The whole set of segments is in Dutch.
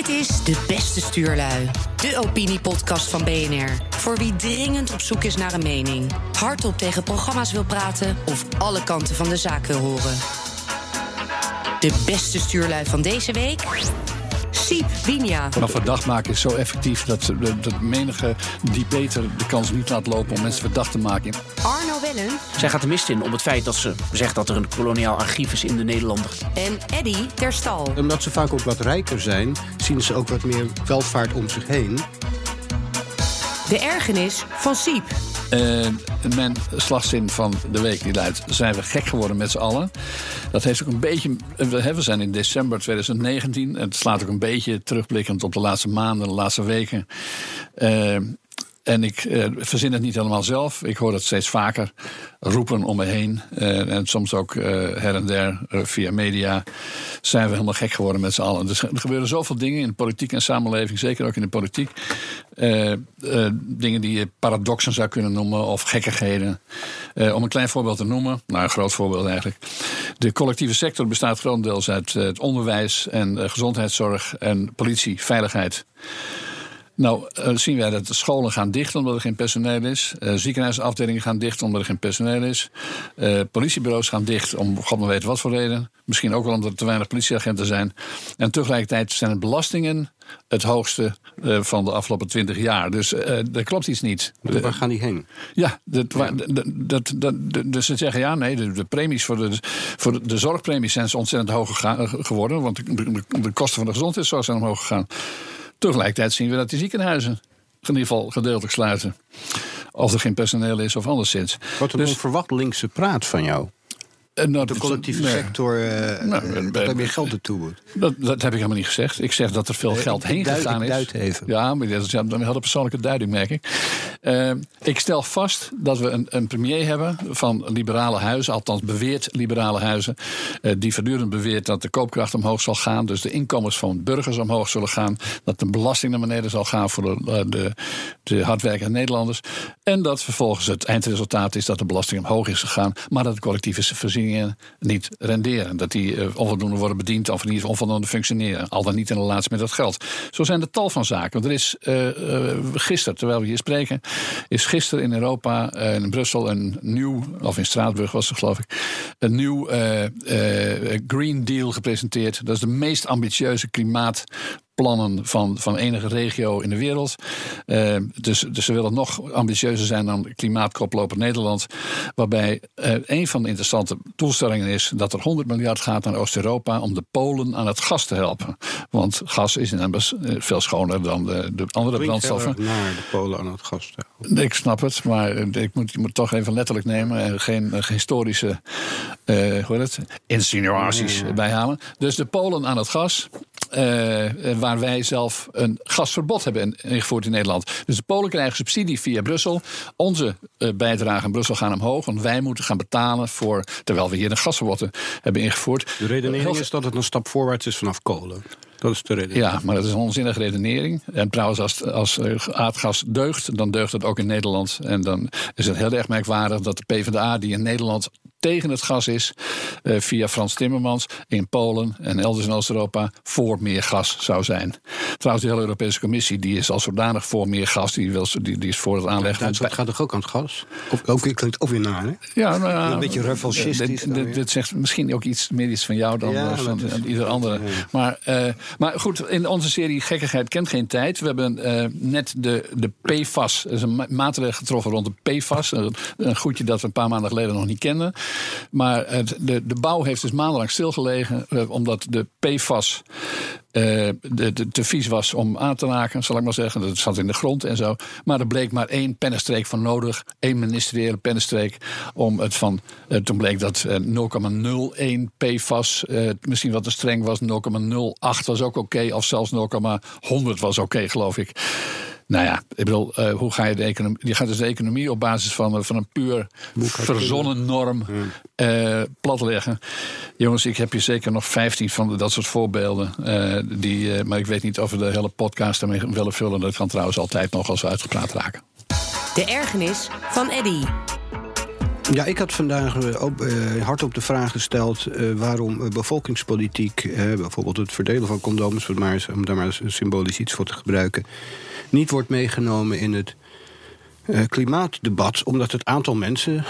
Dit is De Beste Stuurlui, de opiniepodcast van BNR. Voor wie dringend op zoek is naar een mening, hardop tegen programma's wil praten of alle kanten van de zaak wil horen. De beste stuurlui van deze week. Siep Winia. Maar verdacht maken is zo effectief dat, dat menige die beter de kans niet laat lopen om mensen verdacht te maken. Arno Wellen. Zij gaat de mist in om het feit dat ze zegt dat er een koloniaal archief is in de Nederlander. En Eddy Terstal. Omdat ze vaak ook wat rijker zijn, zien ze ook wat meer welvaart om zich heen. De ergernis van Siep. Uh, mijn slagzin van de week die luidt: zijn we gek geworden met z'n allen? Dat heeft ook een beetje. We zijn in december 2019. Het slaat ook een beetje terugblikkend op de laatste maanden, de laatste weken. Uh, en ik uh, verzin het niet helemaal zelf. Ik hoor het steeds vaker roepen om me heen. Uh, en soms ook uh, her en der via media. Zijn we helemaal gek geworden met z'n allen. Dus er gebeuren zoveel dingen in de politiek en samenleving. Zeker ook in de politiek. dingen die je paradoxen zou kunnen noemen. Of gekkigheden. om een klein voorbeeld te noemen. Nou, een groot voorbeeld eigenlijk. De collectieve sector bestaat grotendeels uit het onderwijs en gezondheidszorg en politie, veiligheid. Nou, uh, zien wij dat de scholen gaan dicht omdat er geen personeel is. Uh, ziekenhuisafdelingen gaan dicht omdat er geen personeel is. Uh, politiebureaus gaan dicht om god maar weet wat voor reden. Misschien ook wel omdat er te weinig politieagenten zijn. En tegelijkertijd zijn de belastingen het hoogste van de afgelopen twintig jaar. Dus er klopt iets niet. Waar gaan die heen? Ja, dat, dat, dat, dus ze zeggen ja, nee, de, de premies voor de, voor de, de, zorgpremies zijn ontzettend hoog geworden. Want de, de kosten van de gezondheidszorg zijn omhoog gegaan. Tegelijkertijd zien we dat die ziekenhuizen in ieder geval gedeeltelijk sluiten. Of er geen personeel is of anderszins. Wat een dus, onverwacht linkse praat van jou. Uh, nou, de collectieve nee. sector, uh, nou, dat er meer geld naartoe wordt. Dat, dat heb ik helemaal niet gezegd. Ik zeg dat er veel geld heen duid, gegaan is. Even. Ja, maar dat is een hele persoonlijke duiding, merk ik. Uh, ik stel vast dat we een, een, premier hebben van liberale huizen, althans beweert liberale huizen, die voortdurend beweert dat de koopkracht omhoog zal gaan, dus de inkomens van burgers omhoog zullen gaan, dat de belasting naar beneden zal gaan voor de, de, de hardwerkende Nederlanders. En dat vervolgens het eindresultaat is dat de belasting omhoog is gegaan, maar dat de collectieve niet renderen. Dat die uh, onvoldoende worden bediend of niet onvoldoende functioneren. Al dan niet in relatie met dat geld. Zo zijn er tal van zaken. Want er is uh, uh, gisteren, terwijl we hier spreken, is gisteren in Europa, in Brussel, een nieuw, of in Straatsburg was het geloof ik, een nieuw Green Deal gepresenteerd. Dat is de meest ambitieuze klimaat plannen van, van enige regio in de wereld. Uh, dus, dus ze willen nog ambitieuzer zijn dan klimaatkoploper Nederland. Waarbij uh, een van de interessante doelstellingen is dat er 100 miljard gaat naar Oost-Europa om de Polen aan het gas te helpen. Want gas is in uh, veel schoner dan de, de andere brandstoffen. Naar de Polen aan het gas te helpen. Ik snap het, maar ik moet, je moet toch even letterlijk nemen en geen, geen historische hoe heet het, insinuaties bijhalen. Dus de Polen aan het gas. waar waar wij zelf een gasverbod hebben ingevoerd in Nederland. Dus de Polen krijgen subsidie via Brussel. Onze uh, bijdrage in Brussel gaan omhoog. Want wij moeten gaan betalen voor. terwijl we hier een gasverbod hebben ingevoerd. De redenering is dat het een stap voorwaarts is vanaf kolen. Dat is de redenering. Ja, maar dat is een onzinnige redenering. En trouwens, als, als aardgas deugt, dan deugt het ook in Nederland. En dan is het heel erg merkwaardig dat de PvdA, die in Nederland tegen het gas is, uh, via Frans Timmermans in Polen en elders in Oost-Europa voor meer gas zou zijn. Trouwens, de hele Europese Commissie die is al zodanig voor meer gas, die, wil, die, die is voor het aanleggen. Ja, gaat toch ook aan het gas? Of, ook klinkt ook weer naar, hè? Ja, nou, ja, een beetje revanchistisch. Dit, dit, zegt misschien ook iets meer iets van jou dan ja, van is, ieder andere. Ja. Maar, uh, maar goed, in onze serie Gekkigheid kent geen tijd. We hebben uh, net de, de PFAS, er is een maatregel getroffen rond de PFAS. Een, een goedje dat we een paar maanden geleden nog niet kenden. Maar het, de, de bouw heeft dus maandenlang stilgelegen, uh, omdat de PFAS uh, de, te vies was om aan te raken, zal ik maar zeggen. Dat zat in de grond en zo. Maar er bleek maar één pennenstreek van nodig, één ministeriële pennenstreek, om het van. Uh, toen bleek dat uh, 0,01 PFAS misschien wat te streng was, 0,08 was ook oké, of zelfs 0,100 was oké, geloof ik. Nou ja, ik bedoel, uh, hoe ga je de economie... Je gaat dus de economie op basis van, van een puur verzonnen norm uh, platleggen. Jongens, ik heb hier zeker nog 15 van dat soort voorbeelden. Uh, die, maar ik weet niet of we de hele podcast ermee willen vullen. Dat kan trouwens altijd nog als we uitgepraat raken. De ergernis van Eddy. Ja, ik had vandaag ook, uh, hardop de vraag gesteld waarom bevolkingspolitiek, bijvoorbeeld het verdelen van condooms, om daar maar symbolisch iets voor te gebruiken, niet wordt meegenomen in het klimaatdebat, omdat het aantal mensen,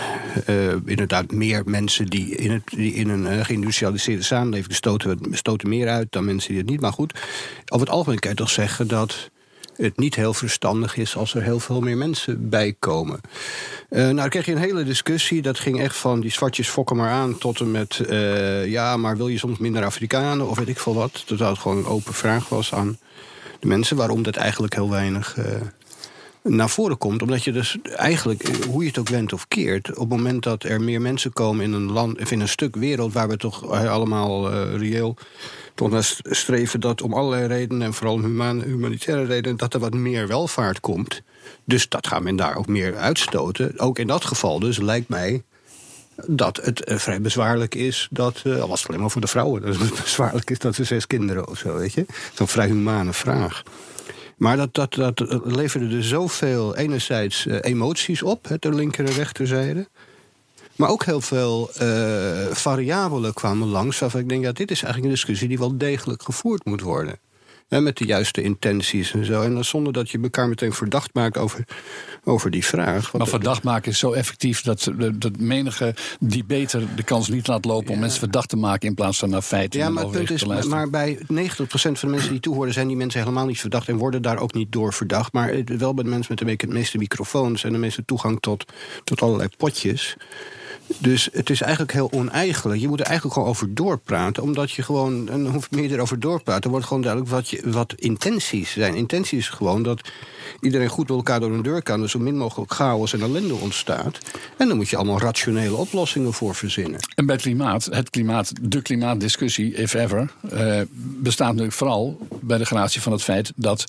inderdaad meer mensen die in, het, die in een geïndustrialiseerde samenleving stoten, stoten meer uit dan mensen die het niet. Maar goed, over het algemeen kan je toch zeggen dat het niet heel verstandig is als er heel veel meer mensen bij komen. nou, dan kreeg je een hele discussie. Dat ging echt van die zwartjes fokken maar aan tot en met... ja, maar wil je soms minder Afrikanen of weet ik veel wat. Dat het gewoon een open vraag was aan de mensen. Waarom dat eigenlijk heel weinig naar voren komt. Omdat je dus eigenlijk, hoe je het ook went of keert... op het moment dat er meer mensen komen in een land... of in een stuk wereld waar we toch allemaal reëel toch streven... dat om allerlei redenen, en vooral humanitaire redenen... dat er wat meer welvaart komt. Dus dat gaat men daar ook meer uitstoten. Ook in dat geval dus lijkt mij dat het uh, vrij bezwaarlijk is dat, uh, al was het alleen maar voor de vrouwen, dat het bezwaarlijk is dat ze zes kinderen of zo, weet je. Zo'n vrij humane vraag. Maar dat, dat, dat leverde dus zoveel, enerzijds uh, emoties op, de linker en rechterzijde. Maar ook heel veel uh, variabelen kwamen langs. Waarvan ik denk, ja, dit is eigenlijk een discussie die wel degelijk gevoerd moet worden met de juiste intenties en zo. En dan zonder dat je elkaar meteen verdacht maakt over, over die vraag. Maar verdacht maken is zo effectief dat, dat menige die beter de kans niet laat lopen om mensen verdacht te maken in plaats van naar feiten. Ja, maar, het punt is, maar bij 90% van de mensen die toehoren, zijn die mensen helemaal niet verdacht en worden daar ook niet door verdacht. Maar wel bij de mensen met de meeste microfoons en de meeste toegang tot, tot allerlei potjes. Dus het is eigenlijk heel oneigenlijk. Je moet er eigenlijk gewoon over doorpraten. Omdat je gewoon, en dan hoef je meer erover doorpraten. Dan wordt gewoon duidelijk wat, je, wat intenties zijn. Intenties is gewoon dat iedereen goed met elkaar door een deur kan. Dus zo min mogelijk chaos en ellende ontstaat. En dan moet je allemaal rationele oplossingen voor verzinnen. En bij klimaat, het klimaat, de klimaatdiscussie, if ever, eh, bestaat natuurlijk vooral bij de gradatie van het feit dat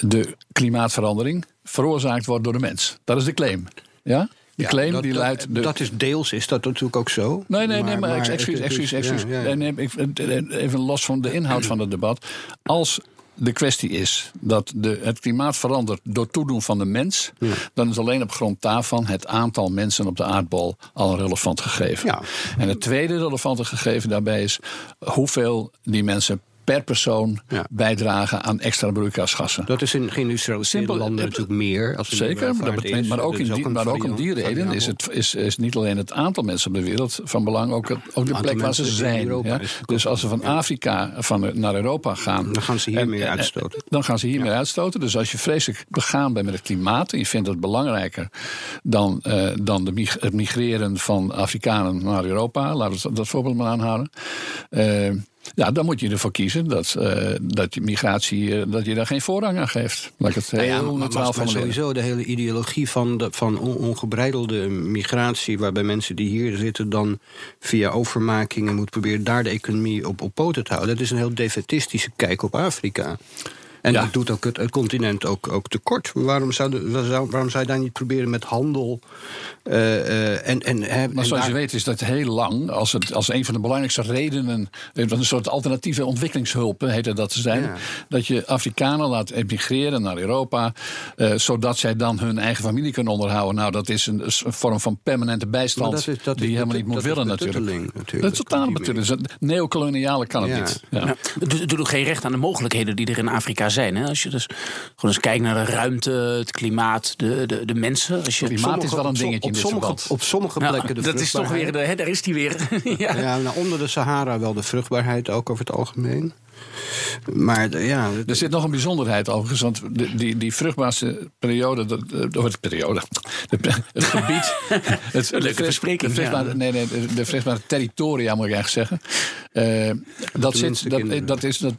de klimaatverandering veroorzaakt wordt door de mens. Dat is de claim. Ja? Die claim dat, die luidt. Dat is deels, is dat natuurlijk ook zo. Nee, nee, nee, maar, maar excuus, excuus, excuus. even los van de inhoud van het debat. Als de kwestie is dat de, het klimaat verandert door toedoen van de mens, dan is alleen op grond daarvan het aantal mensen op de aardbol al een relevant gegeven. Ja. En het tweede relevante gegeven daarbij is hoeveel die mensen per persoon bijdragen aan extra broeikasgassen. Dat is in geïndustrialiseerde landen natuurlijk meer. Als Zeker, maar, dat is, maar, ook, in die, maar ook om die reden is, het, is, is niet alleen het aantal mensen op de wereld van belang, ook, ook de plek waar ze zijn. Ja? Dus als ze van Afrika van, naar Europa gaan. Dan gaan ze hier meer uitstoten. Dan gaan ze hier meer uitstoten. Dus als je vreselijk begaan bent met het klimaat en je vindt dat belangrijker dan, uh, dan de, het migreren van Afrikanen naar Europa, laten we dat voorbeeld maar aanhouden. Uh, ja, dan moet je ervoor kiezen dat, uh, dat je migratie uh, dat je daar geen voorrang aan geeft. Laat ik het heel nou ja, neutraal van sowieso de hele ideologie van, de, van ongebreidelde migratie, waarbij mensen die hier zitten dan via overmakingen moeten proberen daar de economie op, op poten te houden. Dat is een heel defetistische kijk op Afrika. En dat doet ook het, continent ook, ook tekort. Waarom zou, waarom zou je daar niet proberen met handel? Uh, en, en, maar zoals je weet is dat heel lang, als, het, als een van de belangrijkste redenen, een soort alternatieve ontwikkelingshulp heette dat te zijn, dat je Afrikanen laat emigreren naar Europa, uh, zodat zij dan hun eigen familie kunnen onderhouden. Nou, dat is een, een vorm van permanente bijstand dat is, dat die je helemaal niet moet willen natuurlijk. natuurlijk. Dat is totaal natuurlijk. Neocoloniale kan het niet. Ja. Nou, het doet ook geen recht aan de mogelijkheden die er in Afrika zijn. Hè? Als je dus gewoon eens kijkt naar de ruimte, het klimaat, de, de, de mensen. Als je, het klimaat is wel een dingetje op, sommige, op sommige plekken de Dat is toch weer, de, hè, daar is die weer. ja, ja nou, onder de Sahara wel de vruchtbaarheid ook over het algemeen. Maar ja, er zit nog een bijzonderheid overigens. Want de, die, die vruchtbaarste periode, of het periode, het gebied. Het, Leuke verspreking. De vruchtbare, nee, nee, de vruchtbare territoria moet ik eigenlijk zeggen. Uh, dat, zit, dat, dat, is, dat,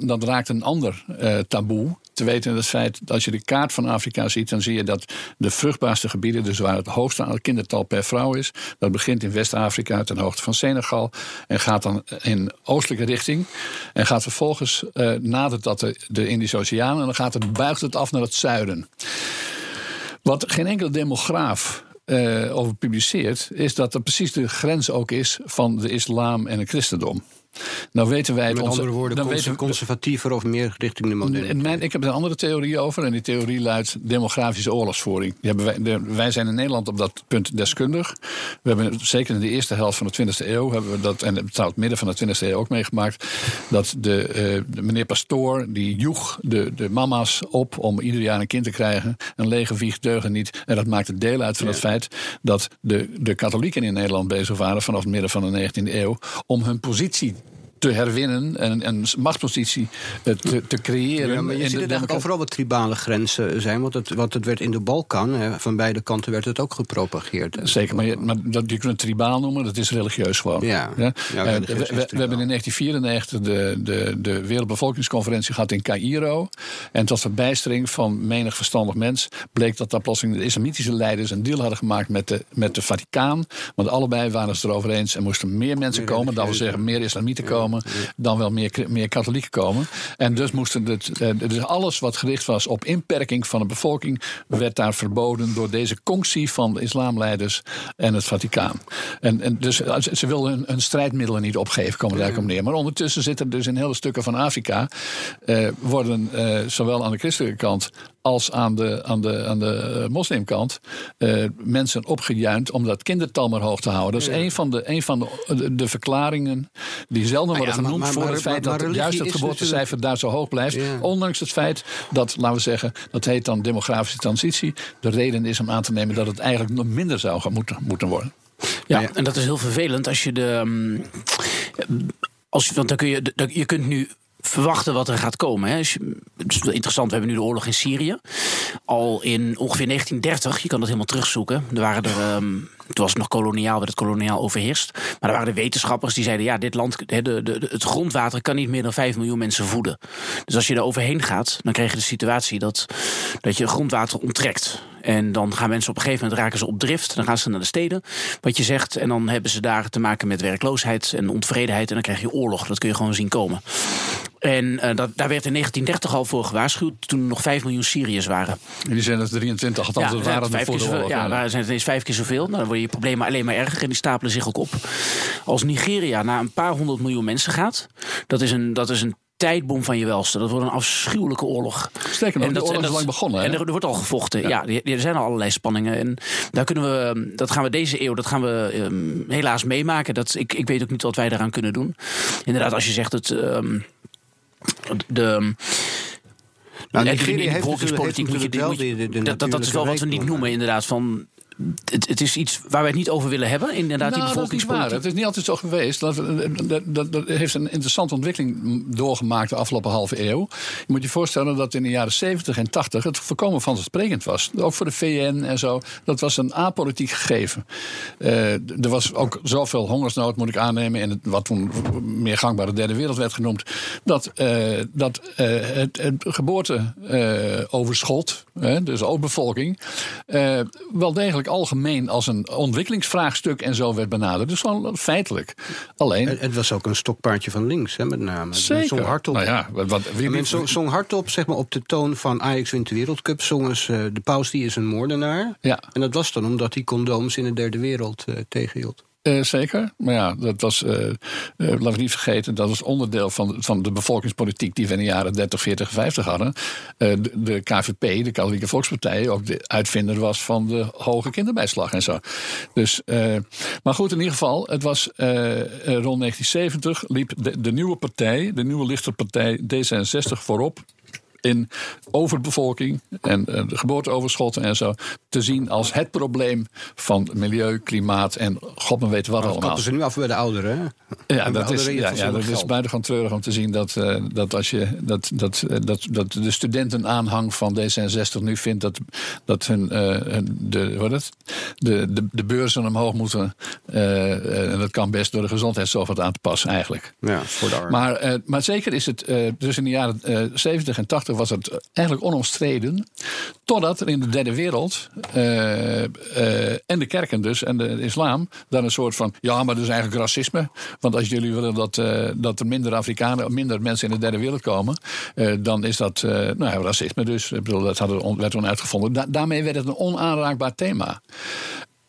dat, raakt een ander uh, taboe te weten het feit dat als je de kaart van Afrika ziet, dan zie je dat de vruchtbaarste gebieden, dus waar het hoogste kindertal per vrouw is, dat begint in West-Afrika ten hoogte van Senegal en gaat dan in oostelijke richting en gaat vervolgens uh, nadert dat de, de Indische Oceaan en dan gaat het, buigt het af naar het zuiden. Wat geen enkele demograaf uh, over publiceert, is dat er precies de grens ook is van de islam en het christendom. Nou weten wij het Met onze- andere woorden, dan cons- weten we- conservatiever of meer richting de moderne. ik heb er een andere theorie over. En die theorie luidt demografische oorlogsvoering. Die wij, de- wij zijn in Nederland op dat punt deskundig. We hebben zeker in de eerste helft van de 20e eeuw... Hebben we dat, en trouwens midden van de 20e eeuw ook meegemaakt... dat de, eh, de meneer Pastoor, die joeg de, de mama's op... om ieder jaar een kind te krijgen. Een lege wieg deugen niet. En dat maakte deel uit van het feit... dat de, de katholieken in Nederland bezig waren... vanaf het midden van de 19e eeuw... om hun positie te herwinnen en een machtspositie eh, te, te creëren. Ja, maar je ziet de het eigenlijk overal wat tribale grenzen zijn. Want het, wat het werd in de Balkan, hè, van beide kanten werd het ook gepropageerd. Zeker, maar, je, maar dat, je kunt het tribaal noemen, dat is religieus gewoon. Ja. Ja? Ja, Eh, we, hebben in 1994 de, de, de Wereldbevolkingsconferentie gehad in Cairo. En tot verbijstering van menig verstandig mens bleek dat daar plotseling de islamitische leiders een deal hadden gemaakt met de, met de Vaticaan. Want allebei waren ze erover eens. Er moesten meer mensen Meer komen, dat wil zeggen meer islamieten komen, dan wel meer, meer katholieken komen. En dus moesten het, eh, dus alles wat gericht was op inperking van de bevolking, werd daar verboden door deze conctie van de islamleiders en het Vaticaan. En, en dus eh, ze wilden hun, hun strijdmiddelen niet opgeven, komen daar op neer. Maar ondertussen zitten dus in hele stukken van Afrika, eh, worden eh, zowel aan de christelijke kant als aan de, aan de, aan de eh, moslimkant eh, mensen opgejuind om dat kindertal maar hoog te houden. Dat is een van de, een van de, de, de verklaringen die zelden worden ja, maar- genoemd maar- voor maar- het feit maar- maar dat juist het geboortecijfer daar zo hoog blijft. Ja. Ondanks het feit dat, laten we zeggen, dat heet dan demografische transitie. De reden is om aan te nemen dat het eigenlijk nog minder zou gaan moeten, moeten worden. Ja, Ja. en dat is heel vervelend als je de. ehm, Als, want dan kun je, dan- je kunt nu verwachten wat er gaat komen. Hè. Je- Het is interessant, we hebben nu de oorlog in Syrië. Al in ongeveer 1930, je kan dat helemaal terugzoeken. Er waren er, ehm, toen was het nog koloniaal, werd het koloniaal overheerst. Maar er waren er wetenschappers die zeiden: ja, dit land, de, de, de- het grondwater kan niet meer dan 5 miljoen mensen voeden. Dus als je er overheen gaat, dan krijg je de situatie dat, dat je grondwater onttrekt. En dan gaan mensen op een gegeven moment raken ze op drift. Dan gaan ze naar de steden, wat je zegt. En dan hebben ze daar te maken met werkloosheid en ontevredenheid. En dan krijg je oorlog. Dat kun je gewoon zien komen. En eh, dat, daar werd in 1930 al voor gewaarschuwd. Toen er nog 5 miljoen Syriërs waren. En die zijn er 23, althans dat er waren voor keer de zoveel. oorlog. Ja, daar zijn het ineens vijf keer zoveel. Nou, dan worden je problemen alleen maar erger en die stapelen zich ook op. Als Nigeria naar een paar honderd miljoen mensen gaat, dat is een, dat is een tijdbom van je welste. Dat wordt een afschuwelijke oorlog. Sterker nog, En de dat- oorlog en is dat- lang begonnen. hè? En er, er wordt al gevochten. Ja, er zijn al allerlei spanningen. En daar kunnen we, dat gaan we deze eeuw, dat gaan we ehm, helaas meemaken. Dat, ik, ik weet ook niet wat wij daaraan kunnen doen. Inderdaad, als je zegt het. ehm, de, Nou, Nigeria heeft natuurlijk wel de dat, dat, dat is wel wat we niet noemen, inderdaad. Van, het, het is iets waar wij het niet over willen hebben, inderdaad, die Nou, dat is bevolkingspolitiek. Het is niet altijd zo geweest. Dat, dat, dat, dat heeft een interessante ontwikkeling doorgemaakt de afgelopen halve eeuw. Je moet je voorstellen dat in de jaren 70 en 80 het voorkomen vanzelfsprekend was. Ook voor de VN en zo. Dat was een apolitiek gegeven. Eh, er was ook zoveel hongersnood, moet ik aannemen, in het, wat toen meer gangbare derde wereld werd genoemd. Dat, eh, dat eh, het, het geboorteoverschot, dus ook bevolking, wel degelijk algemeen als een ontwikkelingsvraagstuk en zo werd benaderd. Dus gewoon feitelijk. Alleen. Het, het was ook een stokpaardje van links, hè, met name. Zeker. Zong hardop. Nou ja, wat, wat, wie, Men zong, zeg maar, op de toon van Ajax wint de wereldcup. Zongen ze, de paus die is een moordenaar. Ja. En dat was dan omdat hij condooms in de derde wereld eh, tegenhield. Eh, zeker. Maar ja, dat was, eh, eh, laten we niet vergeten, dat was onderdeel van, van de bevolkingspolitiek die we in de jaren 30, 40, 50 hadden. De, de KVP, de Katholieke Volkspartij, ook de uitvinder was van de hoge kinderbijslag en zo. Dus, maar goed, in ieder geval, het was rond 1970 liep de, de nieuwe partij, de nieuwe lichterpartij D66 voorop in overbevolking en eh, de geboorteoverschotten en zo te zien als het probleem van milieu, klimaat en god me weet wat Dat allemaal. kappen ze nu af bij de ouderen. Hè? Ja, dat is, ja, ja, dat is buitengewoon treurig om te zien dat, eh, dat, als je, dat, dat, eh, dat, dat de studentenaanhang van D66 nu vindt dat, dat hun, hun- de, wat is het? De, de, de beurzen omhoog moeten. eh, eh, en dat kan best door de gezondheidszorg wat aan te passen eigenlijk. Ja, voor de armen. Maar, eh, maar zeker is het, eh, dus in de jaren eh 70 en 80 was het eigenlijk onomstreden. Totdat er in de derde wereld en de kerken dus en de islam daar een soort van, ja maar dat is eigenlijk racisme. Want als jullie willen dat, dat er minder Afrikanen, minder mensen in de derde wereld komen, dan is dat nou ja, racisme dus. Ik bedoel, dat hadden, werd toen uitgevonden. Da- daarmee werd het een onaanraakbaar thema.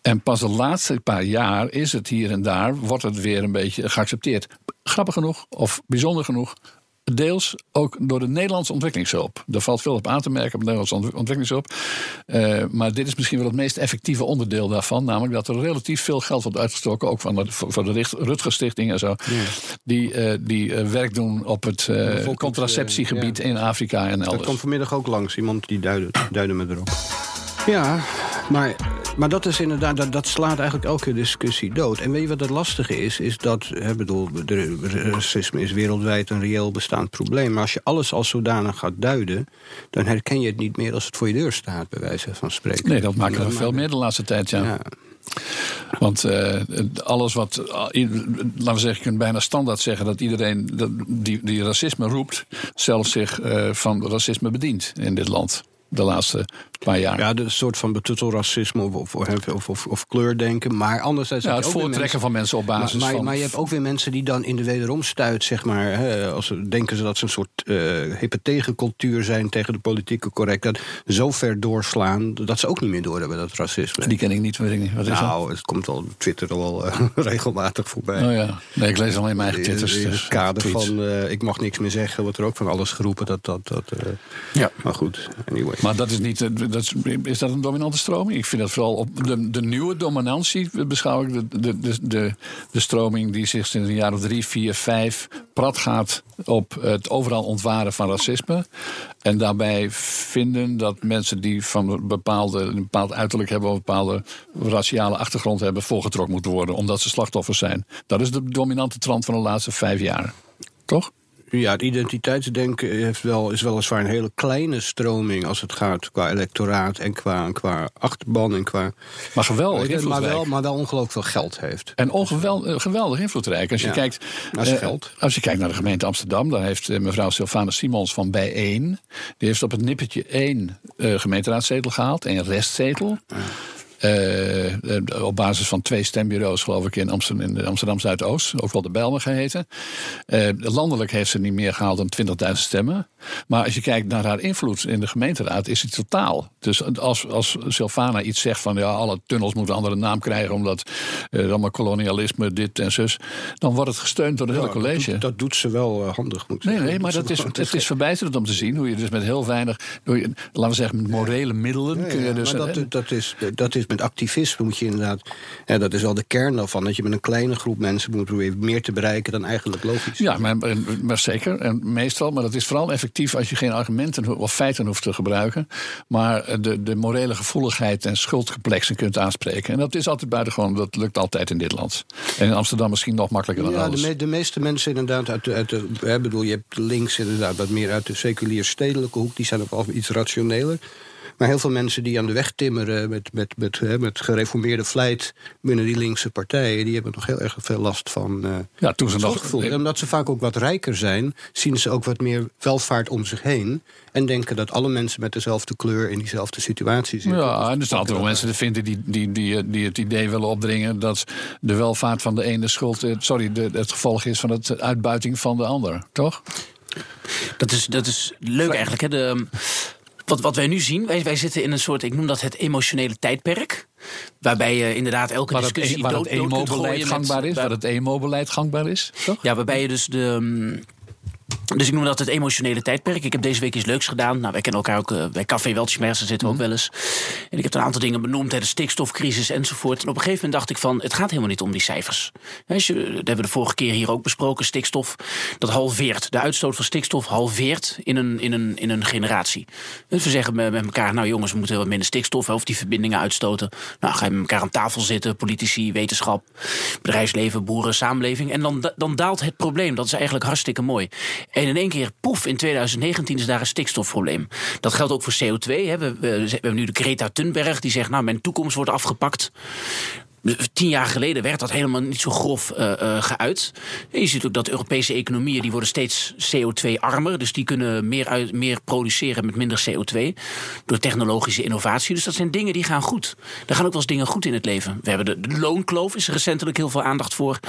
En pas de laatste paar jaar is het hier en daar, wordt het weer een beetje geaccepteerd. Grappig genoeg, of bijzonder genoeg, deels ook door de Nederlandse ontwikkelingshulp. Daar valt veel op aan te merken op de Nederlandse ontwikkelingshulp. Uh, maar dit is misschien wel het meest effectieve onderdeel daarvan. Namelijk dat er relatief veel geld wordt uitgestoken. Ook van de, voor de Rutger Stichting en zo. Die, uh, die uh, werk doen op het contraceptiegebied in Afrika en elders. Dat komt vanmiddag ook langs. Iemand die duidde, duidde me erop. Ja, maar, maar dat is inderdaad, dat, dat, slaat eigenlijk elke discussie dood. En weet je wat het lastige is? Is dat, hè, bedoel, racisme is wereldwijd een reëel bestaand probleem. Maar als je alles als zodanig gaat duiden, dan herken je het niet meer als het voor je deur staat, bij wijze van spreken. Nee, dat maken we veel meer de laatste tijd, ja. ja. Want uh, alles wat, laten we zeggen, je kunt bijna standaard zeggen dat iedereen die, die racisme roept, zelf zich uh, van racisme bedient in dit land de laatste paar jaar. Ja, een soort van betuttelracisme of, of, of, of, kleurdenken. Maar anderzijds... Ja, het voortrekken van mensen op basis maar, van... Maar je hebt ook weer mensen die dan in de wederomstuit, zeg maar... Hè, als ze denken ze dat ze een soort uh, hippe tegencultuur zijn... tegen de politieke correctheid, zo ver doorslaan... dat ze ook niet meer doorhebben, dat racisme. Die ken ik niet, weet ik niet. Wat is nou, het komt al op Twitter al uh, regelmatig voorbij. Oh ja, nee, ik lees alleen mijn eigen twitters. In het kader van uh, ik mag niks meer zeggen... wordt er ook van alles geroepen. Dat, dat, dat, ja. Maar goed, anyway. Maar dat is niet. Dat is, is dat een dominante stroming? Ik vind dat vooral op de, de nieuwe dominantie beschouw ik de, de, de, de, de stroming die zich sinds een jaar of drie, vier, vijf prat gaat op het overal ontwaren van racisme. En daarbij vinden dat mensen die van een, bepaalde, een bepaald uiterlijk hebben of een bepaalde raciale achtergrond hebben, volgetrokken moeten worden omdat ze slachtoffers zijn. Dat is de dominante trend van de laatste vijf jaar. Toch? Ja, het identiteitsdenken heeft wel, is weliswaar een hele kleine stroming als het gaat qua electoraat en qua, qua achterban en qua. Maar geweldig maar wel, maar wel ongelooflijk veel geld heeft. En ongeweldig geweldig invloedrijk. Als je, kijkt, als, uh, geld. als je kijkt naar de gemeente Amsterdam, dan heeft uh, mevrouw Sylvana Simons van Bijeen. Die heeft op het nippertje één uh, gemeenteraadzetel gehaald, één restzetel. Ja. Uh, op basis van twee stembureaus, geloof ik, in Amsterdam, in Amsterdam Zuidoost. Ook wel de Bijlmer geheten. Uh, landelijk heeft ze niet meer gehaald dan 20.000 stemmen. Maar als je kijkt naar haar invloed in de gemeenteraad, is het totaal. Dus als, als Sylvana iets zegt van ja, alle tunnels moeten een andere naam krijgen. omdat uh, allemaal kolonialisme, dit en zus. dan wordt het gesteund door het ja, hele college. Dat doet, dat doet ze wel handig, moet Nee, nee, maar dat is, het is verbijsterend om te zien hoe je dus met heel weinig. Door je, laten we zeggen, met morele middelen. Ja, kun je dus, maar dat, dat, is, dat is met activisme moet je inderdaad... Ja, dat is wel de kern daarvan. Dat je met een kleine groep mensen moet proberen meer te bereiken dan eigenlijk logisch. Ja, maar, maar zeker. En meestal. Maar dat is vooral effectief als je geen argumenten of feiten hoeft te gebruiken. Maar de, de morele gevoeligheid en schuldcomplexen kunt aanspreken. En dat is altijd buitengewoon. Dat lukt altijd in dit land. En in Amsterdam misschien nog makkelijker dan ja, anders. De, me, de meeste mensen inderdaad uit de... Uit de hè, bedoel, je hebt links inderdaad wat meer uit de seculier stedelijke hoek. Die zijn ook wel iets rationeler. Maar heel veel mensen die aan de weg timmeren met, met, met, met gereformeerde vlijt binnen die linkse partijen, die hebben nog heel erg veel last van. Uh, ja, toen ze nog. En omdat ze vaak ook wat rijker zijn, zien ze ook wat meer welvaart om zich heen. En denken dat alle mensen met dezelfde kleur in diezelfde situatie zitten. Ja, en er zijn altijd wel mensen die vinden die, die, die, die het idee willen opdringen dat de welvaart van de ene schuld, eh, sorry, de, het gevolg is van het uitbuiting van de ander, toch? Dat is, dat is leuk eigenlijk. Hè? De, wat, wat wij nu zien, wij, wij zitten in een soort, ik noem dat het emotionele tijdperk. Waarbij je inderdaad elke waar discussie het, waar dood, het emo-beleid gangbaar is. Waar het emo-beleid gangbaar is, toch? Ja, waarbij je dus de... Dus ik noem dat het emotionele tijdperk. Ik heb deze week iets leuks gedaan. Nou, wij kennen elkaar ook uh, bij Café Weltschmerzen zitten we ook wel eens. En ik heb een aantal dingen benoemd, hè, de stikstofcrisis enzovoort. En op een gegeven moment dacht ik van, het gaat helemaal niet om die cijfers. Je, dat hebben we de vorige keer hier ook besproken, stikstof. Dat halveert. De uitstoot van stikstof halveert in een, in een, in een generatie. Dus we zeggen met, met elkaar, nou jongens, we moeten wat minder stikstof, of die verbindingen uitstoten. Nou, ga je met elkaar aan tafel zitten, politici, wetenschap, bedrijfsleven, boeren, samenleving. En dan, dan daalt het probleem. Dat is eigenlijk hartstikke mooi. En in één keer, poef, in 2019 is daar een stikstofprobleem. Dat geldt ook voor CO2. Hè. We, we, hebben nu de Greta Thunberg die zegt, nou, mijn toekomst wordt afgepakt. Tien jaar geleden werd dat helemaal niet zo grof uh, uh, geuit. En je ziet ook dat Europese economieën die worden steeds CO2-armer. Dus die kunnen meer, uit, meer produceren met minder CO2. Door technologische innovatie. Dus dat zijn dingen die gaan goed. Er gaan ook wel eens dingen goed in het leven. We hebben de, de loonkloof, is er recentelijk heel veel aandacht voor.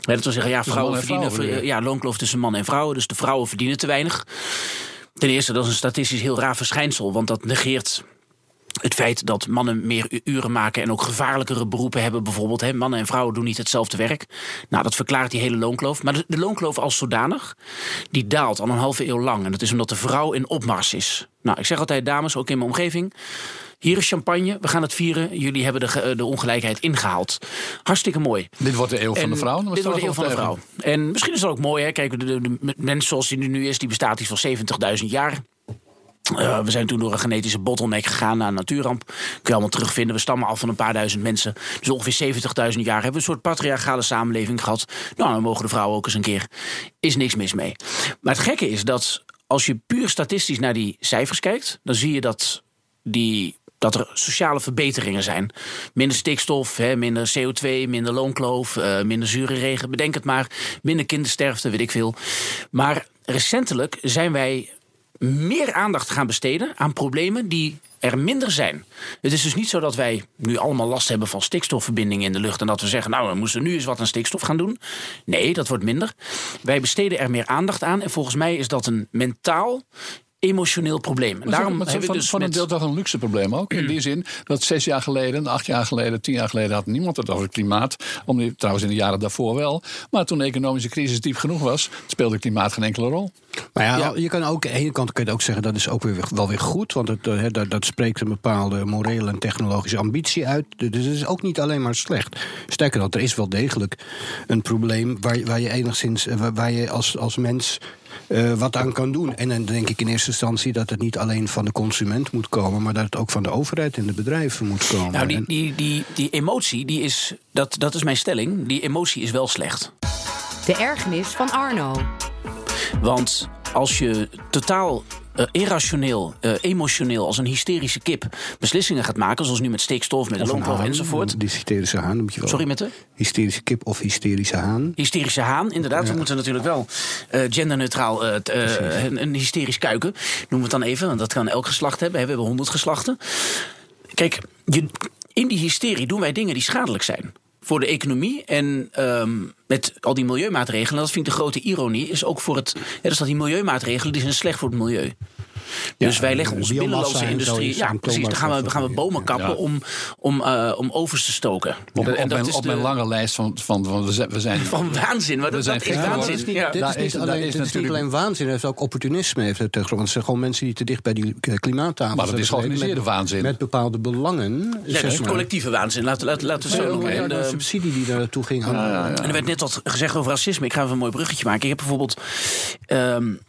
Dat wil zeggen, ja, vrouwen verdienen. Vrouwen, ja, loonkloof tussen man en vrouwen. Dus de vrouwen verdienen te weinig. Ten eerste, dat is een statistisch heel raar verschijnsel. Want dat negeert Het feit dat mannen meer uren maken en ook gevaarlijkere beroepen hebben, bijvoorbeeld. Hè, mannen en vrouwen doen niet hetzelfde werk. Nou, dat verklaart die hele loonkloof. Maar de, de loonkloof als zodanig, die daalt al een halve eeuw lang. En dat is omdat de vrouw in opmars is. Nou, ik zeg altijd, dames, ook in mijn omgeving. Hier is champagne, we gaan het vieren. Jullie hebben de, de ongelijkheid ingehaald. Hartstikke mooi. Dit wordt de eeuw van de vrouw. Dit wordt de eeuw van de vrouw. En misschien is dat ook mooi. Hè? Kijk, de, de, de mens zoals die nu is, die bestaat iets van 70.000 jaar. Uh, we zijn toen door een genetische bottleneck gegaan naar een natuurramp. Kun je allemaal terugvinden. We stammen af van een paar duizend mensen. Dus ongeveer 70.000 jaar hebben we een soort patriarchale samenleving gehad. Nou, dan mogen de vrouwen ook eens een keer. Is niks mis mee. Maar het gekke is dat als je puur statistisch naar die cijfers kijkt, dan zie je dat die dat er sociale verbeteringen zijn. Minder stikstof, hè, minder CO2, minder loonkloof, uh, minder zure regen, bedenk het maar. Minder kindersterfte, weet ik veel. Maar recentelijk zijn wij meer aandacht gaan besteden aan problemen die er minder zijn. Het is dus niet zo dat wij nu allemaal last hebben van stikstofverbindingen in de lucht en dat we zeggen, nou, we moeten nu eens wat aan stikstof gaan doen. Nee, dat wordt minder. Wij besteden er meer aandacht aan en volgens mij is dat een mentaal emotioneel probleem. En daarom hebben we dus van een deel toch een luxe probleem ook. In die zin dat zes jaar geleden, acht jaar geleden, tien jaar geleden had niemand het over het klimaat. Om die, trouwens in de jaren daarvoor wel. Maar toen de economische crisis diep genoeg was, speelde klimaat geen enkele rol. Maar ja, je kan ook, aan de ene kant kun je ook zeggen dat is ook weer, wel weer goed. Want het, eh, dat, dat spreekt een bepaalde morele en technologische ambitie uit. Dus het is ook niet alleen maar slecht. Sterker nog, er is wel degelijk een probleem waar, waar je enigszins, eh, waar je als, als mens uh, wat aan kan doen. En dan denk ik in eerste instantie dat het niet alleen van de consument moet komen, maar dat het ook van de overheid en de bedrijven moet komen. Nou, die, die, die, die emotie, die is, dat, dat is mijn stelling, die emotie is wel slecht. De ergernis van Arno. Want als je totaal uh, irrationeel, uh, emotioneel, als een hysterische kip beslissingen gaat maken, zoals nu met stikstof, met de loonkloof enzovoort. Die hysterische haan moet je wel. Sorry met de? Hysterische kip of hysterische haan. Hysterische haan, inderdaad. We moeten natuurlijk wel uh, genderneutraal een, een, hysterisch kuiken, noemen we het dan even, want dat kan elk geslacht hebben. We hebben honderd geslachten. Kijk, je, in die hysterie doen wij dingen die schadelijk zijn voor de economie en um, met al die milieumaatregelen. Dat vind ik de grote ironie. Is ook voor het. Ja, dus dat die milieumaatregelen die zijn slecht voor het milieu. Dus wij leggen onze binnenlandse industrie. Ja, precies. Dan gaan we, gaan we bomen kappen om, om, uh, om ovens te stoken. Op, en dat mijn, is op mijn lange lijst van, van, van we zijn. Van waanzin. Maar dat, dat is waanzin. Dit is niet, dit is niet, alleen, is dit is niet alleen waanzin, het is ook opportunisme. Heeft het, want het zijn gewoon mensen die te dicht bij die klimaattafel Maar dat is georganiseerde waanzin. Met bepaalde belangen. Ja, dat is collectieve waanzin. Laten, laten, laten we zo noemen. de subsidie die daar naartoe ging. En er werd net wat gezegd over racisme. Ik ga even een mooi bruggetje maken. Ik heb bijvoorbeeld. Um,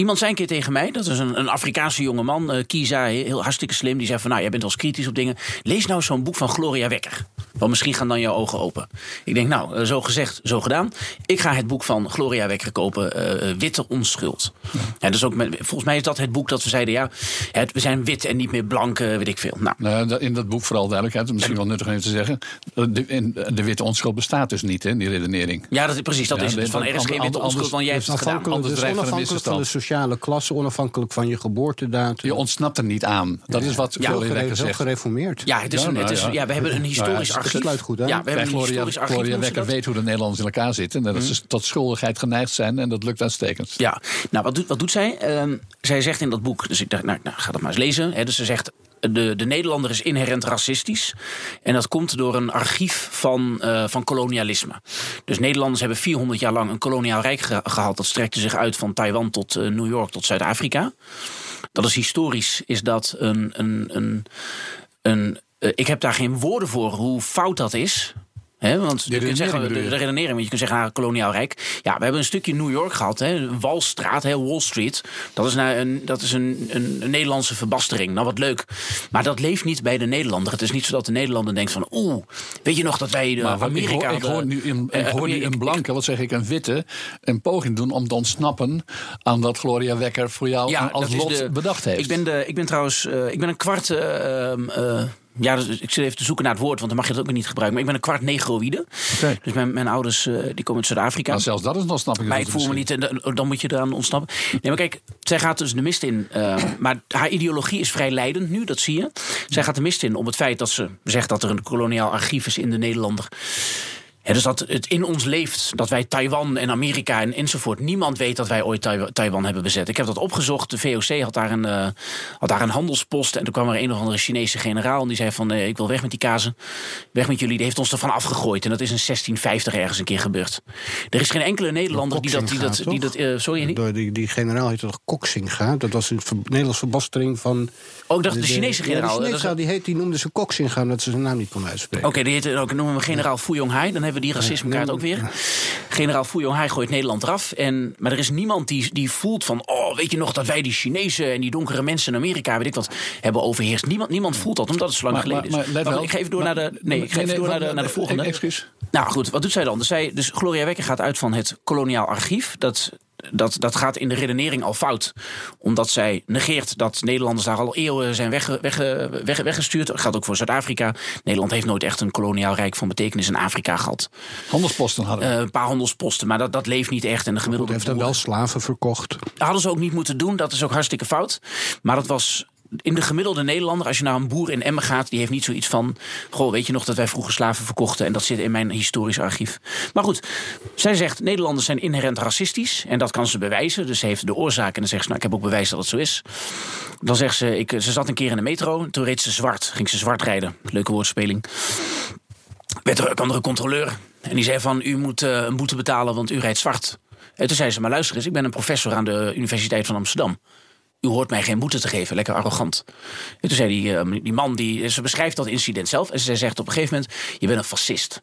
Iemand zei een keer tegen mij, dat is een, een Afrikaanse jongeman, uh, Kiza, heel hartstikke slim. Die zei van, nou, jij bent wel kritisch op dingen. Lees nou zo'n boek van Gloria Wekker. Want misschien gaan dan jouw ogen open. Ik denk, nou, uh, zo gezegd, zo gedaan. Ik ga het boek van Gloria Wekker kopen, uh, Witte Onschuld. Ja. ja dus ook met, volgens mij is dat het boek dat we zeiden, ja, het, we zijn wit en niet meer blank, weet ik veel. Nou. nou in dat boek vooral duidelijkheid, misschien wel nuttig om even te zeggen. De, in, de witte onschuld bestaat dus niet, hè, die redenering. Ja, dat, precies, dat ja, is het. Van er is geen witte onschuld, want jij hebt het gedaan. Anders dus onafhankelijk van de sociale klasse, onafhankelijk van je geboortedatum. Je ontsnapt er niet aan. Dat is wat ja, Gloria Wekker zegt. gereformeerd. Ja, het is een, het is, ja, we hebben een historisch archief. Dat sluit goed aan. Ja, we hebben een historisch archief. Gloria Wekker weet hoe de Nederlanders in elkaar zitten. En dat ze tot schuldigheid geneigd zijn. En dat lukt uitstekend. Ja, nou wat doet, wat doet zij? Uh, zij zegt in dat boek, dus ik dacht, nou, nou ga dat maar eens lezen. Hè, dus ze zegt, de, de Nederlander is inherent racistisch. En dat komt door een archief van, uh, van kolonialisme. Dus Nederlanders hebben 400 jaar lang een koloniaal rijk ge gehad. Dat strekte zich uit van Taiwan tot uh, New York tot Zuid-Afrika. Dat is historisch, is dat een. een, een, een uh, ik heb daar geen woorden voor hoe fout dat is. He, want je kunt zeggen, de, de redenering, want je kunt zeggen, ah, koloniaal rijk. Ja, we hebben een stukje New York gehad, hè, Walstraat, hè, Wall Street. Dat is, nou een, dat is een, een, een, Nederlandse verbastering. Nou, wat leuk. Maar dat leeft niet bij de Nederlander. Het is niet zo dat de Nederlander denkt van, oeh, weet je nog dat wij de maar, Amerika ik hoor, ik hoor nu in, ik hoor nu een blanke, wat zeg ik, een witte, een poging doen om te ontsnappen aan dat Gloria Wekker voor jou ja, als lot de, bedacht heeft. Ik ben, de, ik ben trouwens, uh, ik ben een kwart... Uh, uh, ja, dus ik zit even te zoeken naar het woord, want dan mag je dat ook niet gebruiken. Maar ik ben een kwart negroïde. Okay. Dus mijn, mijn ouders uh, die komen uit Zuid-Afrika. Maar zelfs dat is een ontsnapping. Maar ik voel me niet, en dan moet je eraan ontsnappen. Nee, maar kijk, zij gaat dus de mist in. Uh, maar haar ideologie is vrij leidend nu, dat zie je. Zij gaat de mist in om het feit dat ze zegt dat er een koloniaal archief is in de Nederlander. Dus dat het in ons leeft, dat wij Taiwan en Amerika en enzovoort. Niemand weet dat wij ooit Taiwan, hebben bezet. Ik heb dat opgezocht. De VOC had daar, een, eh, had daar een handelspost. En toen kwam er een of andere Chinese generaal. En die zei van, eh, ik wil weg met die kazen. Weg met jullie. Die heeft ons ervan afgegooid. En dat is in 1650 ergens een keer gebeurd. Er is geen enkele Nederlander die dat... Die dat, die dat eh, sorry, die, die generaal heet toch Koksinga? Dat was een ver- Nederlands verbastering van... Oh, ik dacht de Chinese Ja, generaal. de Chinese Dat is- generaal, die, heet, die noemde ze Koksinga, omdat ze zijn naam niet kon uitspreken. Oké, die heet ook, noemen we generaal Fu Yonghai. Dan hebben we die racismekaart ook weer. Generaal Fu Yonghai gooit Nederland eraf. En, maar er is niemand die, die voelt van... oh, weet je nog dat wij die Chinezen en die donkere mensen in Amerika... weet ik wat, hebben overheerst. Niemand, niemand voelt dat, omdat het zo lang Maar- geleden maar- is. maar let Wacht, wel. ik ga even door Maar- naar de, nee, ik ga even door naar de, naar de volgende. Excuus. Nou goed, wat doet zij dan? Dus, zij, dus Gloria Wekker gaat uit van het koloniaal archief. Dat, dat, dat gaat in de redenering al fout. Omdat zij negeert dat Nederlanders daar al eeuwen zijn wegge, wegge, weg, weggestuurd. Dat geldt ook voor Zuid-Afrika. Nederland heeft nooit echt een koloniaal rijk van betekenis in Afrika gehad. Handelsposten hadden we. Eh, een paar handelsposten, maar dat, dat leeft niet echt. En de gemiddelde heeft dan wel slaven verkocht. hadden ze ook niet moeten doen. Dat is ook hartstikke fout. Maar dat was in de gemiddelde Nederlander, als je naar een boer in Emmen gaat, die heeft niet zoiets van: Goh, weet je nog dat wij vroeger slaven verkochten? En dat zit in mijn historisch archief. Maar goed, zij zegt: Nederlanders zijn inherent racistisch. En dat kan ze bewijzen. Dus ze heeft de oorzaak. En dan zegt ze: Nou, ik heb ook bewijs dat het zo is. Dan zegt ze: ik, Ze zat een keer in de metro. Toen reed ze zwart. Ging ze zwart rijden. Leuke woordspeling. Werd er er een controleur. En die zei: van, U moet eh, een boete betalen, want u rijdt zwart. En toen zei ze: Maar luister eens, ik ben een professor aan de Universiteit van Amsterdam u hoort mij geen boete te geven, lekker arrogant. En toen zei die, eh, die man, die, ze beschrijft dat incident zelf... en ze zegt op een gegeven moment, je bent een fascist.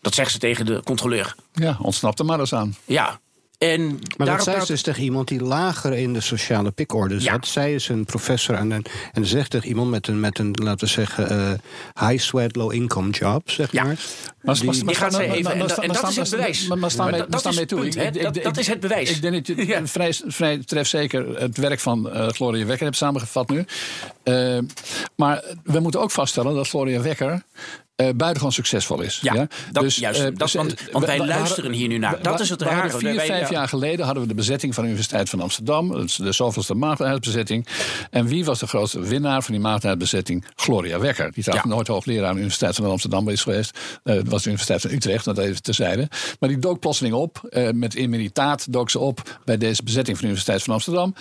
Dat zegt ze tegen de controleur. Ja, ontsnapt er maar eens aan. Ja, en Maar daarop dat zei ze dus tegen iemand die lager in de sociale pikorde zat. Ja. Zij is een professor aan een, en zegt tegen iemand met een, met een laten we zeggen, eh, high sweat, low income job, zeg Ja. maar. Maar, Die- maar, Die gaat even- en dat- en dat is het bewijs. Maar, maar staan Maar mee- dat- maar dat staan is mee toe. het punt, Ik- hè? ik- Dat- is het bewijs. Ik denk dat je vrij, vrij trefzeker het werk van eh, Gloria Wekker hebt samengevat nu. Eh, maar we moeten ook vaststellen dat Gloria Wekker eh buitengewoon succesvol is. Ja, dat- dus, juist. eh, Dat- ze- want- want wij luisteren hadden- hier nu naar. Dat is het rare. Vier, Wij- vijf ja. jaar geleden hadden we de bezetting van de Universiteit van Amsterdam. Dat de zoveelste maagdhuisbezetting. En wie was de grootste winnaar van die maagdhuisbezetting? Gloria Wekker. Die trouwens Ja. nooit hoogleraar aan de Universiteit van Amsterdam is geweest. Eh, Het was de Universiteit van Utrecht, dat even terzijde. Maar die dook plotseling op. met immunitaat dook ze op bij deze bezetting van de Universiteit van Amsterdam.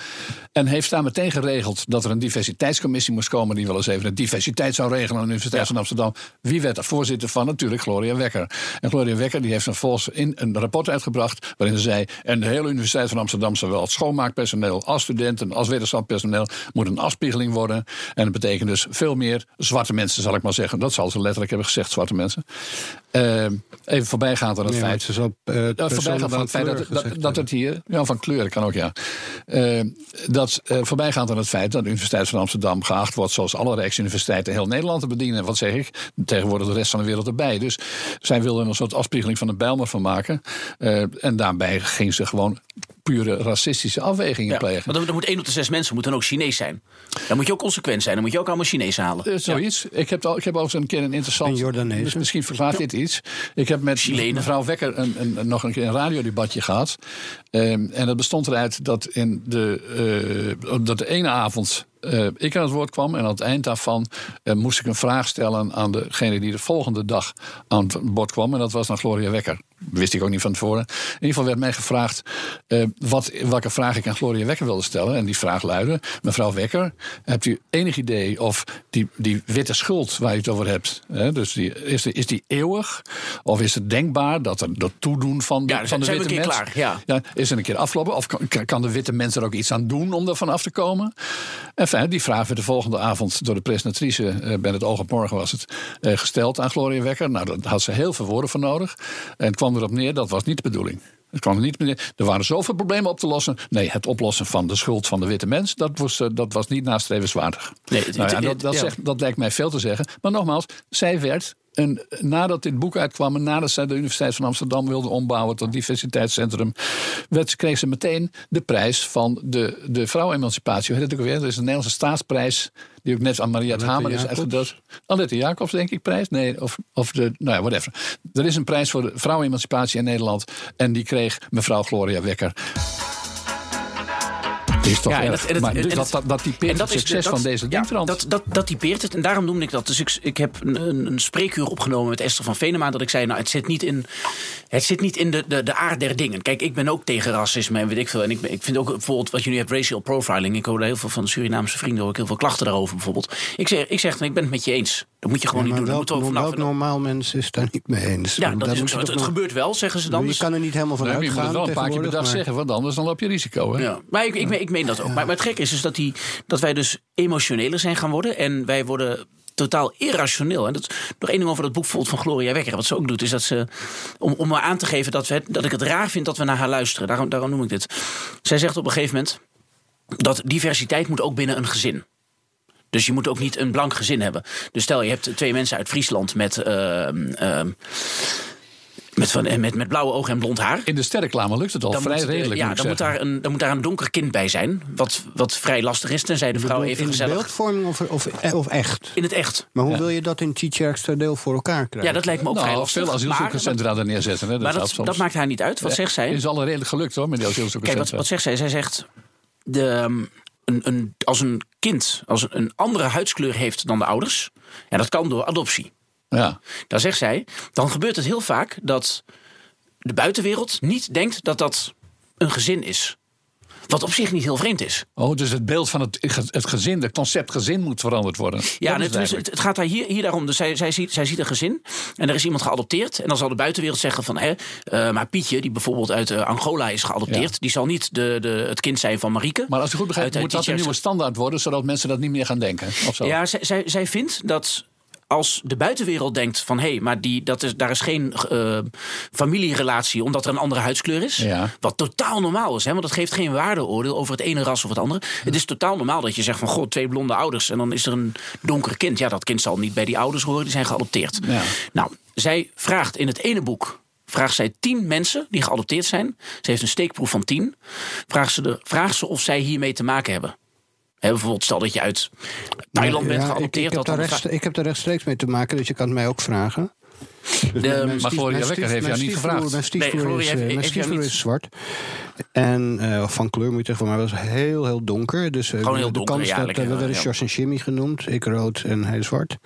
En heeft daar meteen geregeld dat er een diversiteitscommissie moest komen. die wel eens even de diversiteit zou regelen aan de Universiteit van Amsterdam. Wie werd er voorzitter van? Natuurlijk Gloria Wekker. En Gloria Wekker die heeft vervolgens in een rapport uitgebracht. waarin ze zei. En de hele Universiteit van Amsterdam, zowel het schoonmaakpersoneel als studenten als wetenschapspersoneel. moet een afspiegeling worden. En dat betekent dus veel meer zwarte mensen, zal ik maar zeggen. Dat zal ze letterlijk hebben gezegd, zwarte mensen. Eh, even voorbijgaand aan het Nee, maar feit. het is ook, eh, voorbijgaand aan het feit dat, kleur dat, gezegd dat het hier. Ja, van kleur kan ook, ja. Eh, dat eh, voorbijgaand aan het feit dat de Universiteit van Amsterdam geacht wordt. zoals alle Rijksuniversiteiten heel Nederland te bedienen. En wat zeg ik? Tegenwoordig de rest van de wereld erbij. Dus zij wilden er een soort afspiegeling van de Bijlmer van maken. Eh, en daarbij ging ze gewoon pure racistische afwegingen Ja, plegen. want dan, dan moet één op de zes mensen moet dan ook Chinees zijn. Dan moet je ook consequent zijn. Dan moet je ook allemaal Chinees halen. Eh, zoiets. Ik heb, al, ik heb ook eens een keer een interessant. Misschien verklaart dit iets. Ik heb met mevrouw Wekker een, een, nog een keer een radiodebatje gehad. Ehm, en dat bestond eruit dat, in de, eh, dat de ene avond. eh, ik aan het woord kwam en aan het eind daarvan eh, moest ik een vraag stellen aan degene die de volgende dag aan het bord kwam. En dat was dan Gloria Wekker. Wist ik ook niet van tevoren. In ieder geval werd mij gevraagd wat, welke vraag ik aan Gloria Wekker wilde stellen. En die vraag luidde: Mevrouw Wekker, hebt u enig idee of die, die witte schuld waar u het over hebt, hè, dus die, is, die, is die eeuwig? Of is het denkbaar dat er dat toedoen van de, Ja, dan van de witte mens? klaar, ja. Is er een keer afgelopen? Of kan, kan de witte mens er ook iets aan doen om ervan af te komen? Enfin, die vraag werd de volgende avond door de presentatrice, eh, bij het Oog op Morgen was het, eh, gesteld aan Gloria Wekker. Nou, daar had ze heel veel woorden voor nodig. En het kwam erop neer, dat was niet de bedoeling. Het kwam er niet meer. Er waren zoveel problemen op te lossen. Nee, het oplossen van de schuld van de witte mens, dat was, eh, dat was niet nastrevenswaardig. Nee, het- nou ja, dat, dat, ja. zegt, dat lijkt mij veel te zeggen. Maar nogmaals, zij werd en nadat dit boek uitkwam en nadat zij de Universiteit van Amsterdam wilde ombouwen tot diversiteitscentrum, werd, kreeg ze meteen de prijs van de, de vrouwenemancipatie. Hoe heet het ook weer? Er is een Nederlandse staatsprijs die ook net aan Maria het Hamer is uitgedeeld. Annette Jacobs, denk ik, prijs? Nee, of, of de, nou ja, whatever. Er is een prijs voor de vrouwenemancipatie in Nederland en die kreeg mevrouw Gloria Wekker. Is toch Ja, en dat- en dat- dus en dat, dat- dat, typeert En dat het de- succes dat- van deze ja, dientrand. Dat, dat, dat typeert het en daarom noemde ik dat. Dus ik, ik heb een, een, spreekuur opgenomen met Esther van Venema. Dat ik zei, nou, het zit niet in, het zit niet in de, de, de aard der dingen. Kijk, ik ben ook tegen racisme en weet ik veel. En ik, ben- ik vind ook bijvoorbeeld wat nu hebt, racial profiling. Ik hoor heel veel van de Surinaamse vrienden ook heel veel klachten daarover bijvoorbeeld. Ik zeg, ik zeg ik ben het met je eens. Dat moet je gewoon maar niet doen. Welk, vanaf. normaal mens is daar niet mee eens? Ja, dat is Het, het gebeurt wel, zeggen ze dan. Je kan er niet helemaal van Nee, maar je moet uitgaan het wel een paar keer per dag zeggen, want anders dan loop je risico. Hè? Ja, maar ik, ik, meen- ik meen dat ook. Maar, maar het gekke is dus dat, die, dat wij dus emotioneler zijn gaan worden. En wij worden totaal irrationeel. En dat, nog één ding over dat boek van Gloria Wekker. Wat ze ook doet, is dat ze... Om, om maar aan te geven dat, we, dat ik het raar vind dat we naar haar luisteren. Daarom, daarom noem ik dit. Zij zegt op een gegeven moment... dat diversiteit moet ook binnen een gezin. Dus je moet ook niet een blank gezin hebben. Dus stel, je hebt twee mensen uit Friesland met... ehm, ehm, met, van, met, met blauwe ogen en blond haar. In de sterreclame lukt het al Dan vrij moet, eh, redelijk. Ja, dan moet, daar een, dan moet daar een donker kind bij zijn. Wat, wat vrij lastig is, tenzij de vrouw even in gezellig... beeldvorming of, of, of echt? In het echt. Maar hoe Ja. wil je dat in Tietjerkster deel voor elkaar krijgen? Ja, dat lijkt me ook vrij Nou, lastig. veel asielzoekerscentra er neerzetten. Hè? maar Dat, dat, soms. dat maakt haar niet uit. Wat zegt zij? is al redelijk gelukt hoor, met die Kijk, wat, asielzoekerscentra. wat zegt zij? Zij zegt... De, ehm, een, een, als een kind als een, andere huidskleur heeft dan de ouders... en dat kan door adoptie. Ja. Dan zegt zij, dan gebeurt het heel vaak dat de buitenwereld niet denkt dat dat een gezin is. Wat op zich niet heel vreemd is. Oh, dus het beeld van het, het gezin, het concept gezin moet veranderd worden. Ja, het, het het, gaat daar hier, hier daarom. Dus zij, zij, ziet, zij ziet een gezin en er is iemand geadopteerd. En dan zal de buitenwereld zeggen van... Hè, eh, maar Pietje, die bijvoorbeeld uit eh, Angola is geadopteerd... Ja. die zal niet de, de, het kind zijn van Marieke. Maar als ik goed begrijp, Uit- uit moet dat een nieuwe standaard worden... zodat mensen dat niet meer gaan denken? Of zo? Ja, zij, zij, zij vindt dat als de buitenwereld denkt van... hé, maar die, dat is, daar is geen eh, familierelatie omdat er een andere huidskleur is... Ja. wat totaal normaal is, hè, want dat geeft geen waardeoordeel... over het ene ras of het andere. Het is totaal normaal dat je zegt van... god, twee blonde ouders en dan is er een donker kind. Ja, dat kind zal niet bij die ouders horen, die zijn geadopteerd. Ja. Nou, zij vraagt in het ene boek... vraagt zij tien mensen die geadopteerd zijn. Ze heeft een steekproef van tien. Vraagt ze, de, vraagt ze of zij hiermee te maken hebben. Hè, bijvoorbeeld, stel dat je uit Thailand bent Ja, ik, geadopteerd. ik, heb dat ik heb daar rechtstreeks mee te maken, dus je kan het mij ook vragen. Dus De- mijn- maar Gloria stief- heeft jou niet gevraagd. Mijn Nee, Gloria is, heeft- eh, mijn is zwart. En eh, van kleur moet je zeggen, maar hij was heel, heel donker. Dus eh, Gewoon heel de donker, kans ja, dat lekker, eh, we werden ja. George en Jimmy genoemd. Ik rood en hij zwart.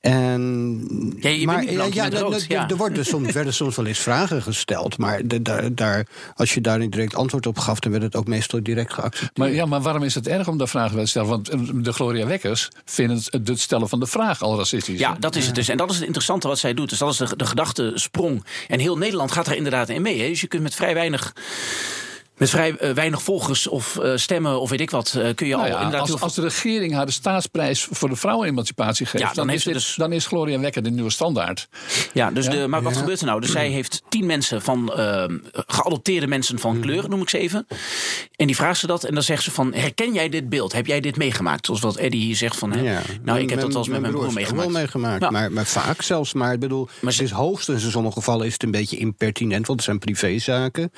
En, Ja, je bent niet blank, je bent er- rood, er- ja. er worden soms, werden soms wel eens vragen gesteld. Maar de- daar, daar, als je daar niet direct antwoord op gaf, dan werd het ook meestal direct geaccepteerd. Maar, ja, maar waarom is het erg om daar vragen bij te stellen? Want eh, de Gloria Wekkers vinden het, het stellen van de vraag al racistisch. Ja, dat is het dus. En dat is het interessante wat zij doet. Dus dat is de, de gedachtesprong. En heel Nederland gaat er inderdaad in mee. Hè. Dus je kunt met vrij weinig. Met vrij eh, weinig volgers of eh, stemmen of weet ik wat, eh, kun je Nou al ja, inderdaad heel als, als de regering haar de staatsprijs voor de vrouwenemancipatie geeft, Ja, dan dan, heeft is dit- dus- dan is Gloria Wekker de nieuwe standaard. Ja, dus De, maar wat Ja. gebeurt er nou? Dus zij heeft tien mensen van ehm, geadopteerde mensen van kleur, noem ik ze even. En die vraagt ze dat en dan zegt ze van, herken jij dit beeld? Heb jij dit meegemaakt? Zoals wat Eddie hier zegt van, hè, Ja. nou ik heb dat wel eens met mijn broer meegemaakt. wel meegemaakt. Ja. Maar, maar vaak zelfs. Maar ik bedoel, Maar ze- het is hoogstens in sommige gevallen is het een beetje impertinent, want het zijn privézaken.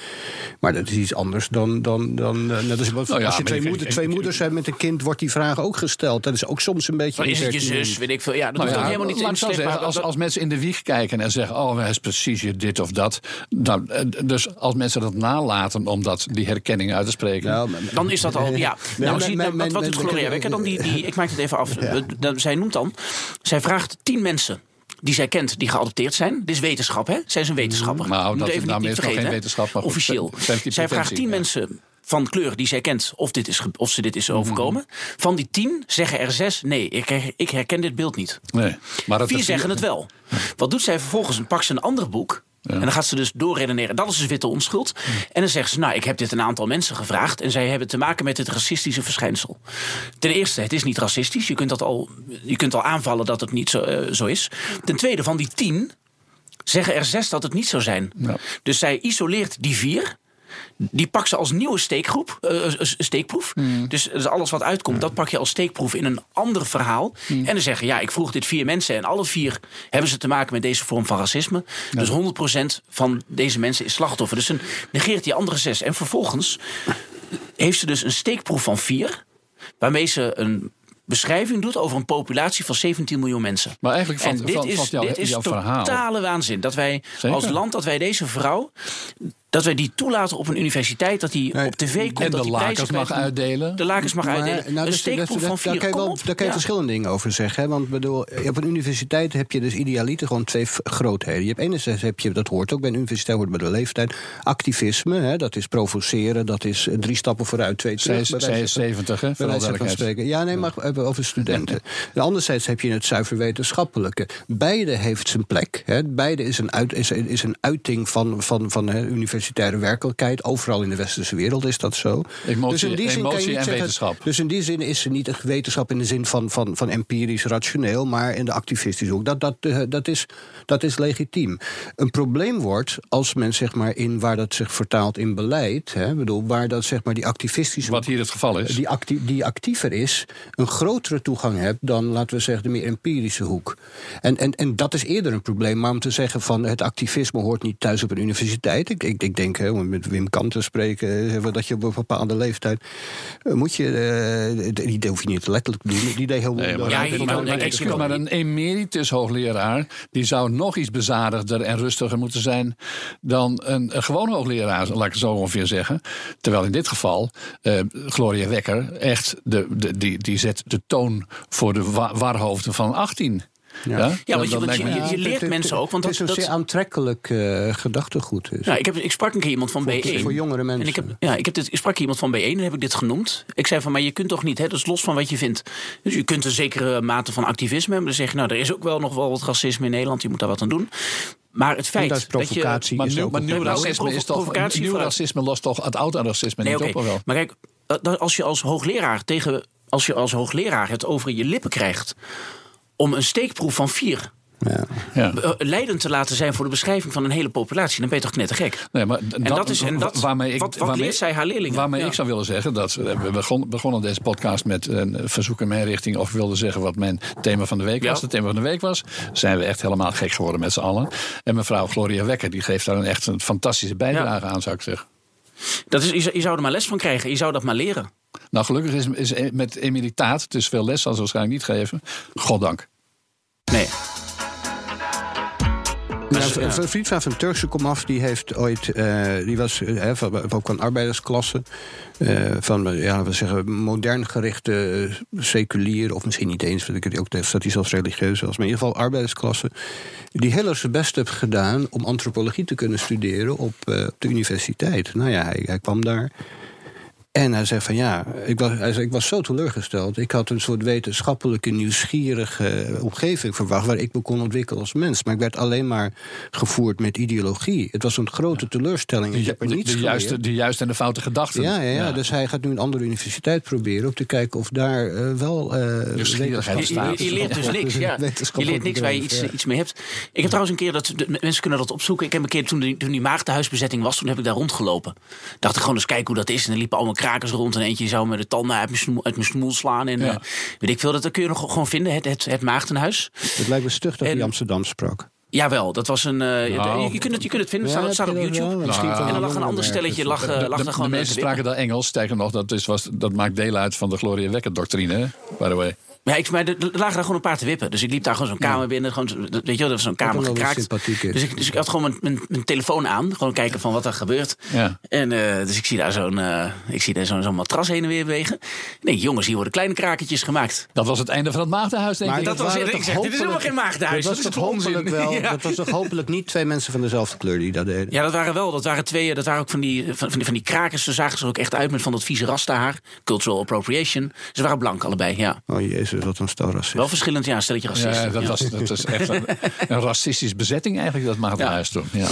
Maar dat is iets anders dan. dan, dan eh, net als, wat- Nou ja, als je twee, moeder, twee moeders hebt met een kind, wordt die vraag ook gesteld. Dat is ook soms een beetje. Maar is het je zus, weet ik veel. Ja, dat Nou ja, helemaal niet laat in ik zo slecht, zeggen, als, als mensen in de wieg kijken en zeggen: Oh, hij is precies je dit of dat. Nou, eh, dus als mensen dat nalaten om dat, die herkenning uit te spreken. Nou, maar- Dan is dat al, ja. Nou, zie, wat, doet Gloria Wekker dan? Die, die, ik maak het even af. Dan- zij noemt dan, zij vraagt tien mensen die zij kent die geadopteerd zijn. Dit is wetenschap, hè? Zij is een wetenschapper. Nou, dat- even niet, vergeten, geen wetenschap, maar goed, Officieel. Zij vraagt tien ja. mensen van kleur die zij kent of, dit is, of ze dit is Mhm. overkomen. Van die tien zeggen er zes, nee, ik, ik herken dit beeld niet. nee. Maar dat Vier zeggen het wel. Wat doet zij vervolgens? Pakt ze een ander boek. En dan gaat ze dus doorredeneren. Dat is dus witte onschuld. En dan zegt ze, nou, ik heb dit een aantal mensen gevraagd. En zij hebben te maken met het racistische verschijnsel. Ten eerste, het is niet racistisch. Je kunt, dat al, je kunt al aanvallen dat het niet zo, eh, zo is. Ten tweede, van die tien zeggen er zes dat het niet zou zijn. Ja. Dus zij isoleert die vier. Die pakt ze als nieuwe steekgroep, eh, eh, steekproef. Dus, dus alles wat uitkomt, dat pak je als steekproef in een ander verhaal. En dan zeggen, ja, ik vroeg dit vier mensen... en alle vier hebben ze te maken met deze vorm van racisme. Dus 100% van deze mensen is slachtoffer. Dus ze negeert die andere zes. En vervolgens heeft ze dus een steekproef van vier... waarmee ze een beschrijving doet over een populatie van 17 miljoen mensen. Maar eigenlijk valt- en dit valt- is, jouw- dit is jouw verhaal. totale waanzin. Dat wij Zeker. als land, dat wij deze vrouw dat wij die toelaten op een universiteit, dat die Nee, op tv komt, En dat de die lakens mag uitdelen. De lakens mag Maar, uitdelen. nou, een steekproef dat- van vier. Daar kan je, kom wel, op. daar kan je Ja. verschillende dingen over zeggen. Hè? Want bedoel, op een universiteit heb je dus idealiter gewoon twee grootheden. Je hebt enerzijds, heb je, dat hoort ook bij een universiteit, hoort bij de leeftijd. Activisme, hè? dat is provoceren, dat is eh, drie stappen vooruit, twee terug. zij is van- 70, hè? van spreken. Ja, nee, maar even over studenten. En anderzijds heb je het zuiver wetenschappelijke. Beide heeft zijn plek. Hè. Beide is een, uit, is, is een uiting van, van, van hè, universitaire werkelijkheid. Overal in de westerse wereld is dat zo. Emotie- kan je niet en zeggen- wetenschap. Dus in die zin is ze niet echt wetenschap in de zin van, van, van empirisch rationeel, maar in de activistische hoek. Dat, dat, eh, dat, is, dat is legitiem. Een probleem wordt als men zeg maar in waar dat zich vertaalt in beleid, hè, bedoel, waar dat zeg maar die activistische Wat hier het geval is. die, actie- die actiever is, een grotere toegang hebt dan, laten we zeggen, de meer empirische hoek. En, en, en dat is eerder een probleem. Maar om te zeggen van het activisme hoort niet thuis op een universiteit. Ik, ik, ik denk, hè, om met Wim Kant te spreken, dat je op een bepaalde leeftijd. eh, moet je. eh, die hoef je niet letterlijk te doen. Die deed heel Nee, maar, Ja, maar- je- maar- maar- maar- ik- excuus, maar een emeritus hoogleraar... die zou nog iets bezadigder en rustiger moeten zijn... dan een, een gewoon hoogleraar, laat ik het zo ongeveer zeggen. Terwijl in dit geval eh, Gloria Wekker echt... De, de, die, die zet de toon voor de wa- warhoofden van 18. Ja, Ja, Dat- want je, dat leert mensen ook. Want het is dat, een dat, zeer aantrekkelijk eh, gedachtegoed. Dus. Ja, ik, heb, ik sprak een keer iemand van Voor- B1. voor jongere mensen. En ik, heb, ja, ik, heb dit, ik sprak iemand van B1 en heb ik dit genoemd. Ik zei van, maar je kunt toch niet, hè, dat is los van wat je vindt. Dus je kunt een zekere mate van activisme hebben. Dan zeg je, nou, er is ook wel nog wel wat racisme in Nederland. Je moet daar wat aan doen. Maar het feit dat is dat je... provocatie. Maar, is nieuw, maar Nou, racisme, is toch, provocatie nieuw racisme lost toch het oude racisme Nee, niet op? Wel? Maar kijk, dat- dat als je als hoogleraar tegen... Als je als hoogleraar het over je lippen krijgt... om een steekproef van vier Ja. Ja. eh, leidend te laten zijn voor de beschrijving van een hele populatie, dan ben je toch knettergek. Nee, maar En dat is- en dat- waarmee ik, wat- wat waarmee, leert zij haar leerlingen? Waarmee Ja. ik zou willen zeggen dat we begon, begonnen deze podcast met een verzoek in mijn richting of wilde zeggen wat mijn thema van de week was. Het thema van de week was. Zijn we echt helemaal gek geworden met z'n allen? En mevrouw Gloria Wekker die geeft daar een echt een fantastische bijdrage aan, zou ik zeggen. Dat is, je, zou- er maar les van krijgen. Je zou dat maar leren. Nou, gelukkig is, is e- met emeritaat, het is veel les, zal ze waarschijnlijk niet geven. Goddank. Nee. Nou, een vriend van van Turkse komaf, die heeft ooit, eh, die was hè, van, ook van arbeidersklasse, eh, van ja, we zeggen modern gerichte seculier, of misschien niet eens, want ik ook dat hij zelfs religieus was, maar in ieder geval arbeidersklasse, die heel erg zijn best heeft gedaan om antropologie te kunnen studeren op, op de universiteit. Nou ja, hij, hij kwam daar. En hij zei van ja, ik was, hij zei, ik was zo teleurgesteld. Ik had een soort wetenschappelijke, nieuwsgierige eh, omgeving verwacht... waar ik me kon ontwikkelen als mens. Maar ik werd alleen maar gevoerd met ideologie. Het was een grote teleurstelling. Ik De, heb er de, niets de geleerd. juiste, de juiste en de foute gedachten. Ja, ja, ja, dus hij gaat nu een andere universiteit proberen... om te kijken of daar eh, wel eh Nieuwsgierigheid wetenschap- Je, je- je leert dus niks. Ja. Je leert niks waar je iets, Ja. iets mee hebt. Ik heb trouwens een keer, dat, de, mensen kunnen dat opzoeken. Ik heb een keer, toen die, toen die maagdenhuisbezetting was... toen heb ik daar rondgelopen. Dacht ik gewoon eens kijken hoe dat is. En er liepen allemaal krakers rond. En eentje zou me de tanden uit mijn smoel, uit mijn smoel slaan. En Ja. eh, weet ik veel, dat kun je nog gewoon vinden. Het, het, het maagdenhuis. Het lijkt me stug dat En- hij Amsterdam sprak. Jawel, dat was een... eh, Nou. je, je, kunt het, je kunt het vinden, het Ja, staat, staat op YouTube. wel? Misschien Nou, van En dan lag een ander stelletje, lag, eh, De, lag de, er gewoon de eh, mensen spraken daar Engels. Sterker nog, dat, is, was, dat maakt deel uit van de Gloria Wekker-doctrine, hè? by the way. Ja, ik, maar er lagen daar gewoon een paar te wippen. Dus ik liep daar gewoon zo'n kamer binnen. Gewoon, weet je wel, dat was zo'n kamer gekraakt. Dus ik, dus ik had gewoon mijn, mijn, mijn telefoon aan. Gewoon kijken van wat er gebeurt. Ja. En eh, dus ik zie daar zo'n eh, ik zie daar zo'n zo'n matras heen en weer bewegen. Nee, jongens, hier worden kleine kraketjes gemaakt. Dat was het einde van het maagdenhuis, denk Maar ik. dat was het. Ik zeg, dit is helemaal geen maagdenhuis. Dat was Dat toch is hopelijk wel. Ja. Dat was toch hopelijk niet twee mensen van dezelfde kleur die dat deden. Ja, dat waren wel. Dat waren twee. Dat waren ook van die, van, van die, van die krakers. Ze zagen er ook echt uit met van dat vieze rastahaar. Cultural appropriation. Ze waren blank allebei, ja. Oh jezus, wat een stel racist. Wel verschillend, ja, een stelletje racisten. Ja, dat, ja. was, dat is echt een, een racistische bezetting eigenlijk, dat maagdenhuis toen. Ja.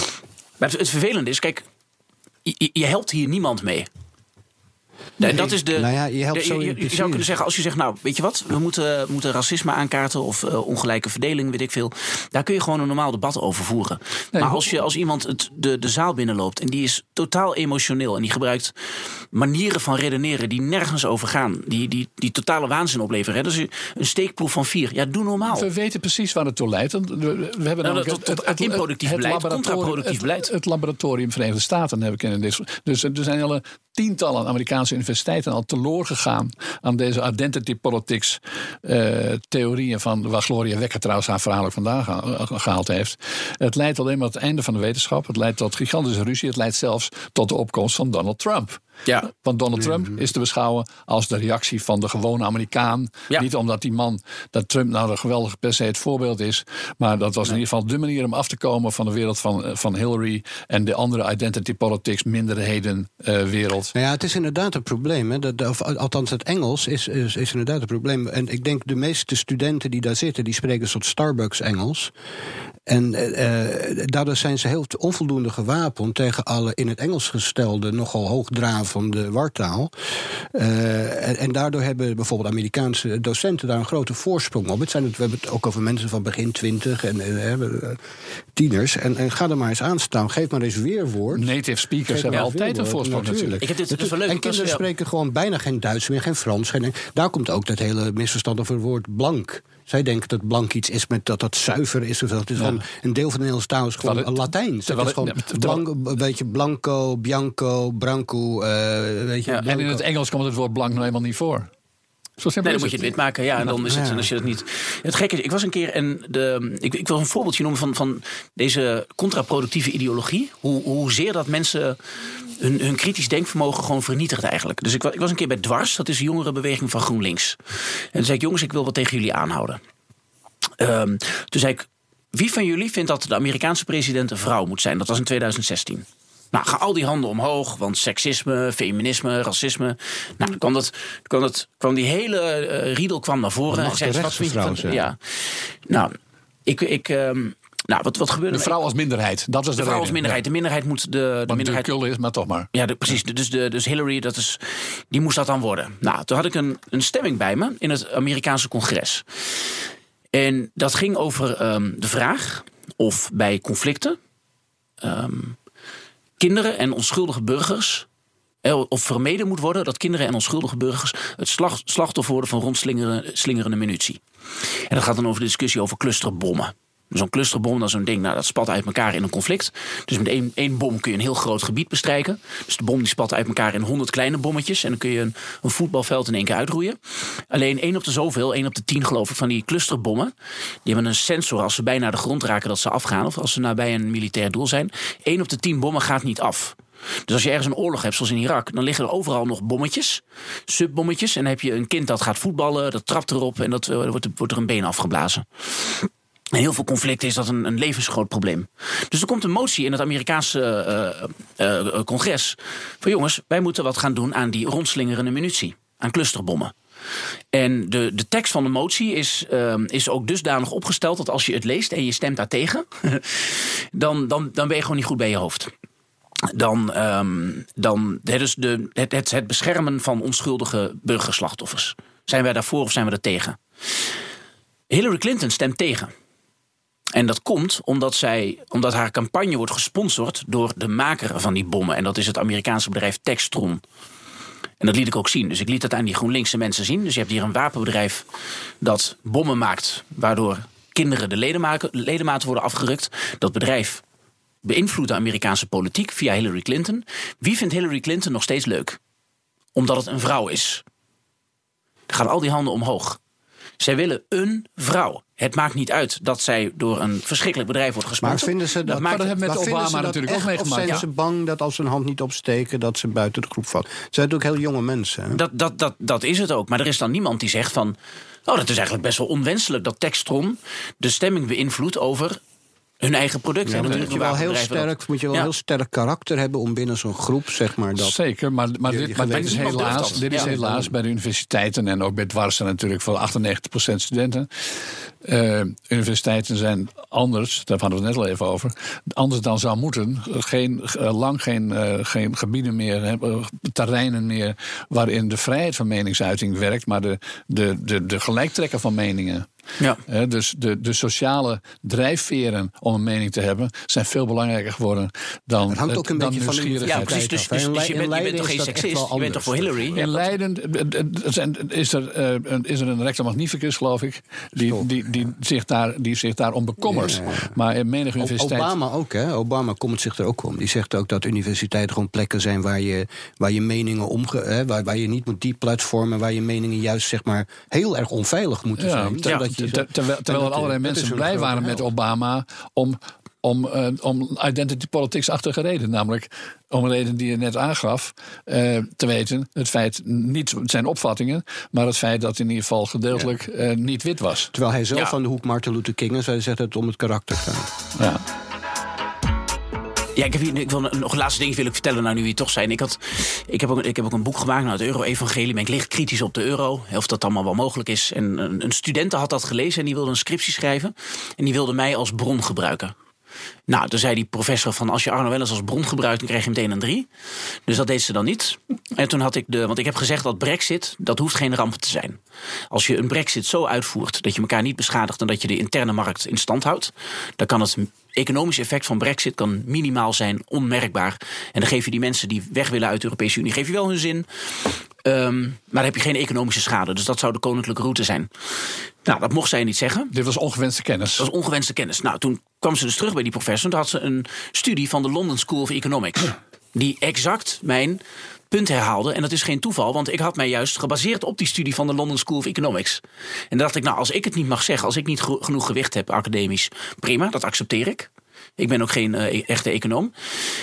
Maar het, het vervelende is, kijk, je- je helpt hier niemand mee. Nee, dat is de, Nou ja, je helpt de- zo je, je zou kunnen zeggen, als je zegt, nou, weet je wat, we moeten, moeten racisme aankaarten of eh, ongelijke verdeling, weet ik veel. Daar kun je gewoon een normaal debat over voeren. maar als, je, als iemand het, de, de zaal binnenloopt en die is totaal emotioneel en die gebruikt manieren van redeneren die nergens over gaan, die, die, die totale waanzin opleveren. Hè? Dus een steekproef van vier. Ja, doe normaal. We weten precies waar het toe leidt. We, we hebben Nou, tot- tot improductief beleid, laboratorium- contraproductief het- beleid. Het, laboratorium Verenigde Staten heb ik in dit. Dus er zijn hele tientallen Amerikaanse universiteiten al teloor gegaan aan deze identity politics eh, theorieën van waar Gloria Wekker trouwens haar verhaal ook vandaan gehaald heeft. Het leidt alleen maar tot het einde van de wetenschap. Het leidt tot gigantische ruzie. Het leidt zelfs tot de opkomst van Donald Trump. Ja. Want Donald Trump is te beschouwen als de reactie van de gewone Amerikaan. Ja. Niet omdat die man, dat Trump nou een geweldig per se het voorbeeld is. Maar dat was in ieder geval de manier om af te komen van de wereld van, eh, van Hillary. En de andere identity politics, minderheden eh, wereld. Nou ja, het is inderdaad een probleem. Hè. Dat, of, althans, het Engels is, is, is inderdaad een probleem. En ik denk de meeste studenten die daar zitten, die spreken een soort Starbucks-Engels. En eh, eh, daardoor zijn ze heel onvoldoende gewapend tegen alle in het Engels gestelde, nogal hoogdravende wartaal. Eh, en, en daardoor hebben bijvoorbeeld Amerikaanse docenten daar een grote voorsprong op. Het zijn het, we hebben het ook over mensen van begin twintig en, en eh, tieners. En, en ga er maar eens aan staan. Geef maar eens weerwoord. Native speakers Geef hebben altijd een voorsprong natuurlijk. Ik heb dit- dat is wel leuk, En kinderen ja. spreken gewoon bijna geen Duits meer, geen Frans. Geen, daar komt ook dat hele misverstand over het woord blank. Zij denken dat blank iets is met dat dat zuiver is. Of dat het is gewoon een deel van de Nederlandse taal is gewoon het- Latijn. Het terwijl is gewoon een beetje blanco, bianco, branco. eh weet je, En in blanco. het Engels komt het woord blank nou helemaal niet voor. Zo simpel Nee, dan moet je het wit maken. Ja, en dan is het, Ja. als je dat niet. Het gekke is, ik was een keer en de, ik, ik wil een voorbeeldje noemen van, van deze contraproductieve ideologie. Hoe, hoezeer dat mensen hun, hun kritisch denkvermogen gewoon vernietigt eigenlijk. Dus ik, ik was een keer bij Dwars, dat is de jongerenbeweging van GroenLinks. En toen zei ik, jongens, ik wil wat tegen jullie aanhouden. Ehm, toen zei ik, wie van jullie vindt dat de Amerikaanse president een vrouw moet zijn? Dat was in 2016. Nou, gaan al die handen omhoog, want seksisme, feminisme, racisme. Nou, dan kwam, dat, kwam, dat, kwam die hele eh, riedel kwam naar voren. En zei, de wat vind je van... rechtsvrouw zijn. Ja. Nou, ik... ik ehm, nou, wat, wat gebeurde De vrouw als minderheid, dat was de, De vrouw als minderheid. De minderheid moet de, de. Want minderheid de is, maar toch maar. ja, de- precies. Dus, de, dus Hillary, dat is, die moest dat dan worden. Nou, toen had ik een, een stemming bij me in het Amerikaanse congres. En dat ging over ehm, de vraag of bij conflicten ehm, kinderen en onschuldige burgers. eh, Of vermeden moet worden dat kinderen en onschuldige burgers het slachtoffer worden van rondslingerende slingerende munitie. En dat gaat dan over de discussie over clusterbommen. Zo'n clusterbom, is zo'n ding, nou, dat spat uit elkaar in een conflict. Dus met één, één bom kun je een heel groot gebied bestrijken. Dus de bom die spat uit elkaar in honderd kleine bommetjes. En dan kun je een, een voetbalveld in één keer uitroeien. Alleen één op de zoveel, één op de tien geloof ik, van die clusterbommen. Die hebben een sensor als ze bijna de grond raken dat ze afgaan. Of als ze nabij een militair doel zijn. Eén op de tien bommen gaat niet af. Dus als je ergens een oorlog hebt, zoals in Irak, dan liggen er overal nog bommetjes, subbommetjes. En dan heb je een kind dat gaat voetballen, dat trapt erop en dat eh, wordt er een been afgeblazen. In heel veel conflicten is dat een, een levensgroot probleem. Dus er komt een motie in het Amerikaanse eh, eh, congres. Van jongens, wij moeten wat gaan doen aan die rondslingerende munitie. Aan clusterbommen. En de, de tekst van de motie is, ehm, is ook dusdanig opgesteld dat als je het leest en je stemt daartegen, dan, dan, dan ben je gewoon niet goed bij je hoofd. Dan, ehm, dan het, is de, het, het, het beschermen van onschuldige burgerslachtoffers. Zijn wij daarvoor of zijn we er tegen? Hillary Clinton stemt tegen. En dat komt omdat, zij, omdat haar campagne wordt gesponsord door de maker van die bommen. En dat is het Amerikaanse bedrijf Textron. En dat liet ik ook zien. Dus ik liet dat aan die GroenLinkse mensen zien. Dus je hebt hier een wapenbedrijf dat bommen maakt, waardoor kinderen de ledematen, worden afgerukt. Dat bedrijf beïnvloedt de Amerikaanse politiek via Hillary Clinton. Wie vindt Hillary Clinton nog steeds leuk? Omdat het een vrouw is. Dan gaan al die handen omhoog. Zij willen een vrouw. Het maakt niet uit dat zij door een verschrikkelijk bedrijf wordt Maar gesponsord. vinden ze dat, maakt- dat hebben met maar vinden Obama ze dat natuurlijk ook echt, meegemaakt, Of zijn ja. ze bang dat als ze hun hand niet opsteken, dat ze buiten de groep vallen? Het zijn natuurlijk heel jonge mensen. Hè? Dat, dat, dat, dat is het ook. Maar er is dan niemand die zegt van... Oh, dat is eigenlijk best wel onwenselijk dat Textron de stemming beïnvloedt over hun eigen product. Ja, en moet je die wel heel sterk, moet je wel Ja. heel sterk karakter hebben om binnen zo'n groep, zeg maar, dat. Zeker, maar, maar, Je- dit, maar is helaas, dit is Ja. helaas bij de universiteiten en ook bij dwarsen natuurlijk voor 98% studenten. Eh, universiteiten zijn anders, daar hadden we het net al even over, anders dan zou moeten. Geen, eh, lang geen, eh, geen gebieden meer, terreinen meer waarin de vrijheid van meningsuiting werkt, maar de, de, de, de gelijktrekken van meningen. Ja. dus de, de sociale drijfveren om een mening te hebben zijn veel belangrijker geworden dan. Het hangt ook een beetje van de Ja, precies. Dus, dus, dus je, bent, je bent toch geen seksist? Je bent toch voor Hillary? In Leiden is er, is er een rector magnificus, geloof ik, die, die, die, zich, daar, die zich daarom bekommert. Maar in menige universiteit. Obama ook, hè? Obama komt zich er ook om. Die zegt ook dat universiteiten gewoon plekken zijn waar je, waar je meningen omge. Hè, waar, waar je niet moet die platformen, waar je meningen juist zeg maar heel erg onveilig moeten zijn. Ja, je, terwijl, terwijl er allerlei mensen blij waren met Obama om om, uh, om identity politics-achtige reden. Namelijk om een reden die je net aangaf, uh, te weten. Het feit, niet zijn opvattingen, maar het feit dat in ieder geval gedeeltelijk uh, niet wit was. Terwijl hij zelf ja. van de hoek Martin Luther King is, hij zegt het om het karakter gaat. Ja. Ja, ik, heb hier, wil nog een laatste ding wil ik vertellen, nou nu wie toch zijn. Ik, had, ik, heb ook, ik heb ook een boek gemaakt, nou, het Euro-evangelie. Ben ik licht kritisch op de euro, of dat allemaal wel mogelijk is. En een, een student had dat gelezen en die wilde een scriptie schrijven. En die wilde mij als bron gebruiken. Nou, toen zei die professor van als je Arno Wellens als bron gebruikt, dan krijg je meteen een 3. Dus dat deed ze dan niet. En toen had ik de, want ik heb gezegd dat Brexit, dat hoeft geen ramp te zijn. Als je een Brexit zo uitvoert dat je elkaar niet beschadigt en dat je de interne markt in stand houdt, dan kan het economische effect van Brexit kan minimaal zijn, onmerkbaar. En dan geef je die mensen die weg willen uit de Europese Unie, geef je wel hun zin. Um, maar dan heb je geen economische schade. Dus dat zou de koninklijke route zijn. Nou, dat mocht zij niet zeggen. Dit was ongewenste kennis. Dat was ongewenste kennis. Nou, toen kwam ze dus terug bij die professor. En toen had ze een studie van de London School of Economics. Die exact mijn punt herhaalde. En dat is geen toeval, want ik had mij juist gebaseerd op die studie van de London School of Economics. En dacht ik, nou, als ik het niet mag zeggen, als ik niet genoeg gewicht heb academisch, prima, dat accepteer ik. Ik ben ook geen uh, echte econoom.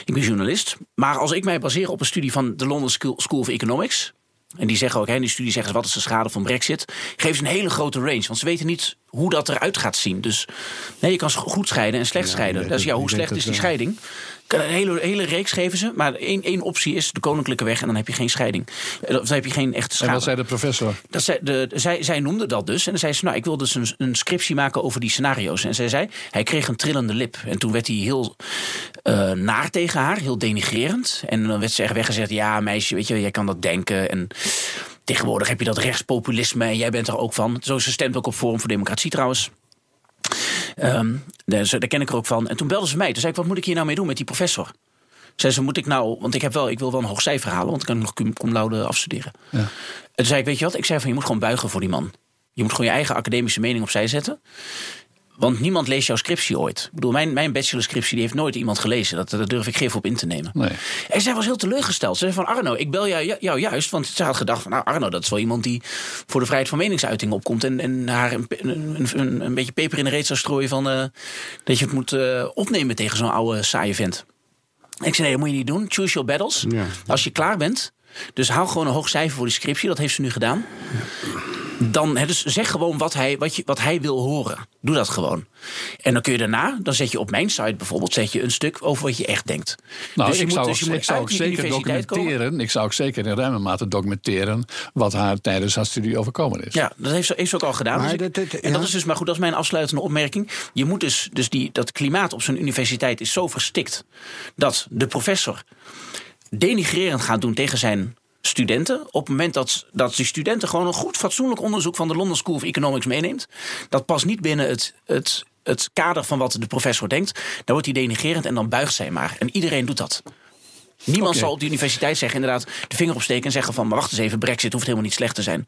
Ik ben journalist. Maar als ik mij baseer op een studie van de London School of Economics. En die zeggen ook, in die studie zeggen ze wat is de schade van Brexit. Geven ze een hele grote range, want ze weten niet hoe dat eruit gaat zien. Dus nee, je kan goed scheiden en slecht scheiden. Dus ja, hoe slecht is die scheiding? Een hele, hele reeks geven ze, maar één, één optie is de koninklijke weg en dan heb je geen scheiding. Eh, dan heb je geen echte schade. En wat zei de professor? Dat zij, de, zij, zij noemde dat dus. En dan zei ze, nou, ik wil dus een, een scriptie maken over die scenario's. En zij zei, hij kreeg een trillende lip. En toen werd hij heel uh, naar tegen haar, heel denigrerend. En dan werd ze echt weggezegd, ja meisje, weet je, jij kan dat denken. En tegenwoordig heb je dat rechtspopulisme en jij bent er ook van. Zo ze stemt ook op Forum voor Democratie trouwens. Um, daar, daar ken ik er ook van. En toen belde ze mij. Toen zei ik, wat moet ik hier nou mee doen met die professor? Zei ze, moet ik nou, want ik, heb wel, ik wil wel een hoog cijfer halen, want dan kan ik nog cum laude afstuderen. Ja. En toen zei ik, weet je wat? Ik zei van, je moet gewoon buigen voor die man. Je moet gewoon je eigen academische mening opzij zetten. Want niemand leest jouw scriptie ooit. Ik bedoel, mijn, mijn bachelorscriptie die heeft nooit iemand gelezen. Dat, dat durf ik geen op in te nemen. Nee. En zij was heel teleurgesteld. Ze zei van Arno, ik bel jou, jou juist. Want ze had gedacht van nou Arno, dat is wel iemand die voor de vrijheid van meningsuiting opkomt. En, en haar een, een, een, een beetje peper in de reet zou strooien van uh, dat je het moet uh, opnemen tegen zo'n oude saaie vent. En ik zei nee, dat moet je niet doen. Choose your battles. Ja. Als je klaar bent. Dus hou gewoon een hoog cijfer voor die scriptie. Dat heeft ze nu gedaan dan dus zeg gewoon wat hij, wat, je, wat hij wil horen. Doe dat gewoon. En dan kun je daarna, dan zet je op mijn site bijvoorbeeld, zet je een stuk over wat je echt denkt. Nou, dus ik, zou, dus ik zou ook zeker documenteren. Ik zou ook zeker in ruime mate documenteren wat haar tijdens haar studie overkomen is. Ja, dat heeft ze, heeft ze ook al gedaan. Maar dus en dat is dus, maar goed, dat is mijn afsluitende opmerking. Je moet dus, dus die, dat klimaat op zo'n universiteit is zo verstikt dat de professor denigrerend gaat doen tegen zijn studenten. Op het moment dat, dat die studenten gewoon een goed fatsoenlijk onderzoek van de London School of Economics meeneemt. Dat past niet binnen het, het, het kader van wat de professor denkt. Dan wordt hij denigerend en dan buigt zij maar. En iedereen doet dat. Niemand zal op de universiteit zeggen, inderdaad, de vinger opsteken en zeggen van, maar wacht eens even, Brexit hoeft helemaal niet slecht te zijn.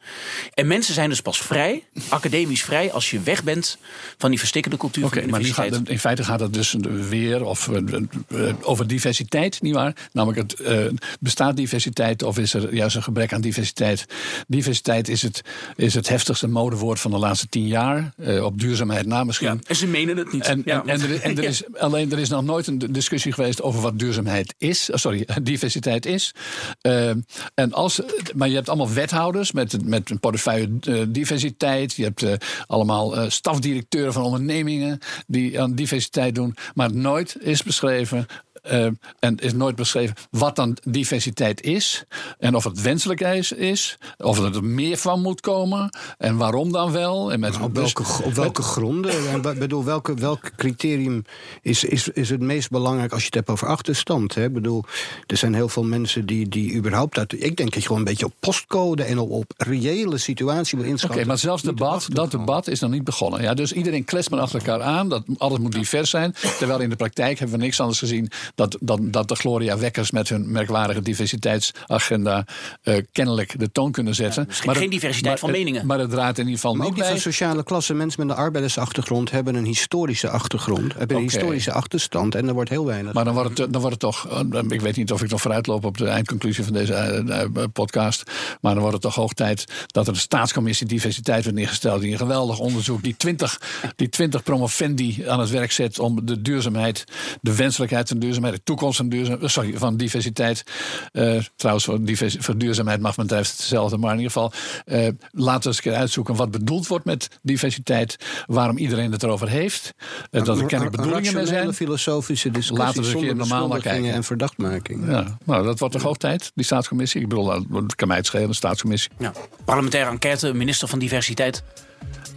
En mensen zijn dus pas vrij, academisch vrij, als je weg bent van die verstikkende cultuur okay, van de universiteit. Maar in feite gaat het dus weer of, eh, eh, over diversiteit, nietwaar? Namelijk, het, uh, bestaat diversiteit of is er juist een gebrek aan diversiteit? Diversiteit is het, is het heftigste modewoord van de laatste tien jaar, uh, op duurzaamheid na misschien. Ja, en ze menen het niet. En, en, en, er, en er is, alleen er is nog nooit een discussie geweest over wat duurzaamheid is. Sorry, diversiteit is. Uh, en als, maar je hebt allemaal wethouders met, met een portefeuille uh, diversiteit. Je hebt uh, allemaal stafdirecteuren van ondernemingen die aan diversiteit doen. Maar nooit is beschreven Uh, en is nooit beschreven wat dan diversiteit is. En of het wenselijk is, is of er meer van moet komen. En waarom dan wel. En met, nou, op welke, op welke gronden? En bedoel, welke, welk criterium is, is, is het meest belangrijk als je het hebt over achterstand? Hè? bedoel, er zijn heel veel mensen die, die überhaupt uit. Ik denk dat je gewoon een beetje op postcode en op, op reële situatie wil inschatten. Oké, maar zelfs debat, dat debat is nog niet begonnen. Ja, dus iedereen klest maar achter elkaar aan. Dat alles moet divers zijn. Terwijl in de praktijk hebben we niks anders gezien dat, dat, dat de Gloria Wekkers met hun merkwaardige diversiteitsagenda uh, kennelijk de toon kunnen zetten. Ja, maar geen diversiteit van meningen. Maar het draait in ieder geval maar niet ook bij. van sociale klasse. Mensen met een arbeidersachtergrond hebben een historische achtergrond. Hebben een historische achterstand. En er wordt heel weinig. Maar dan wordt, het, dan wordt het toch, eh, ik weet niet of ik nog vooruitloop op de eindconclusie van deze eh, eh, podcast. Maar dan wordt het toch hoog tijd dat er een staatscommissie diversiteit wordt neergesteld. Die een geweldig onderzoek, die 20, die 20 promovendi aan het werk zet om de duurzaamheid, de wenselijkheid van duurzaamheid, de toekomst van, duurzaam, sorry, van diversiteit. eh, trouwens, voor, divers, voor duurzaamheid mag men thuis hetzelfde. Maar in ieder geval, eh, laten we eens een keer uitzoeken wat bedoeld wordt met diversiteit. Waarom iedereen het erover heeft. eh, dat er kennelijk bedoelingen mee zijn. filosofische discussies Laten we eens een keer zonder normaal naar kijken. en verdachtmakingen. Ja, nou, dat wordt toch hoog tijd, die staatscommissie. Ik bedoel, dat kan mij het schelen, een staatscommissie. Ja. Parlementaire enquête, minister van Diversiteit.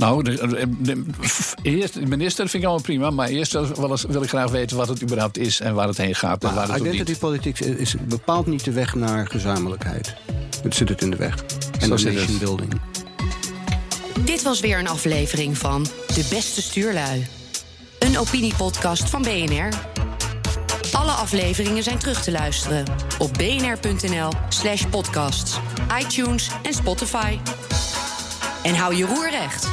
Nou, de, de- de- eerst, de minister vind ik allemaal prima. Maar eerst wil, wil ik graag weten wat het überhaupt is en waar het heen gaat. En waar het. Identity politics is bepaald niet de weg naar gezamenlijkheid. Het zit het in de weg. En zit het. nation building. Dit was weer een aflevering van De Beste Stuurlui. Een opiniepodcast van BNR. Alle afleveringen zijn terug te luisteren op bnr.nl slash podcasts, iTunes en Spotify. En hou je roer recht.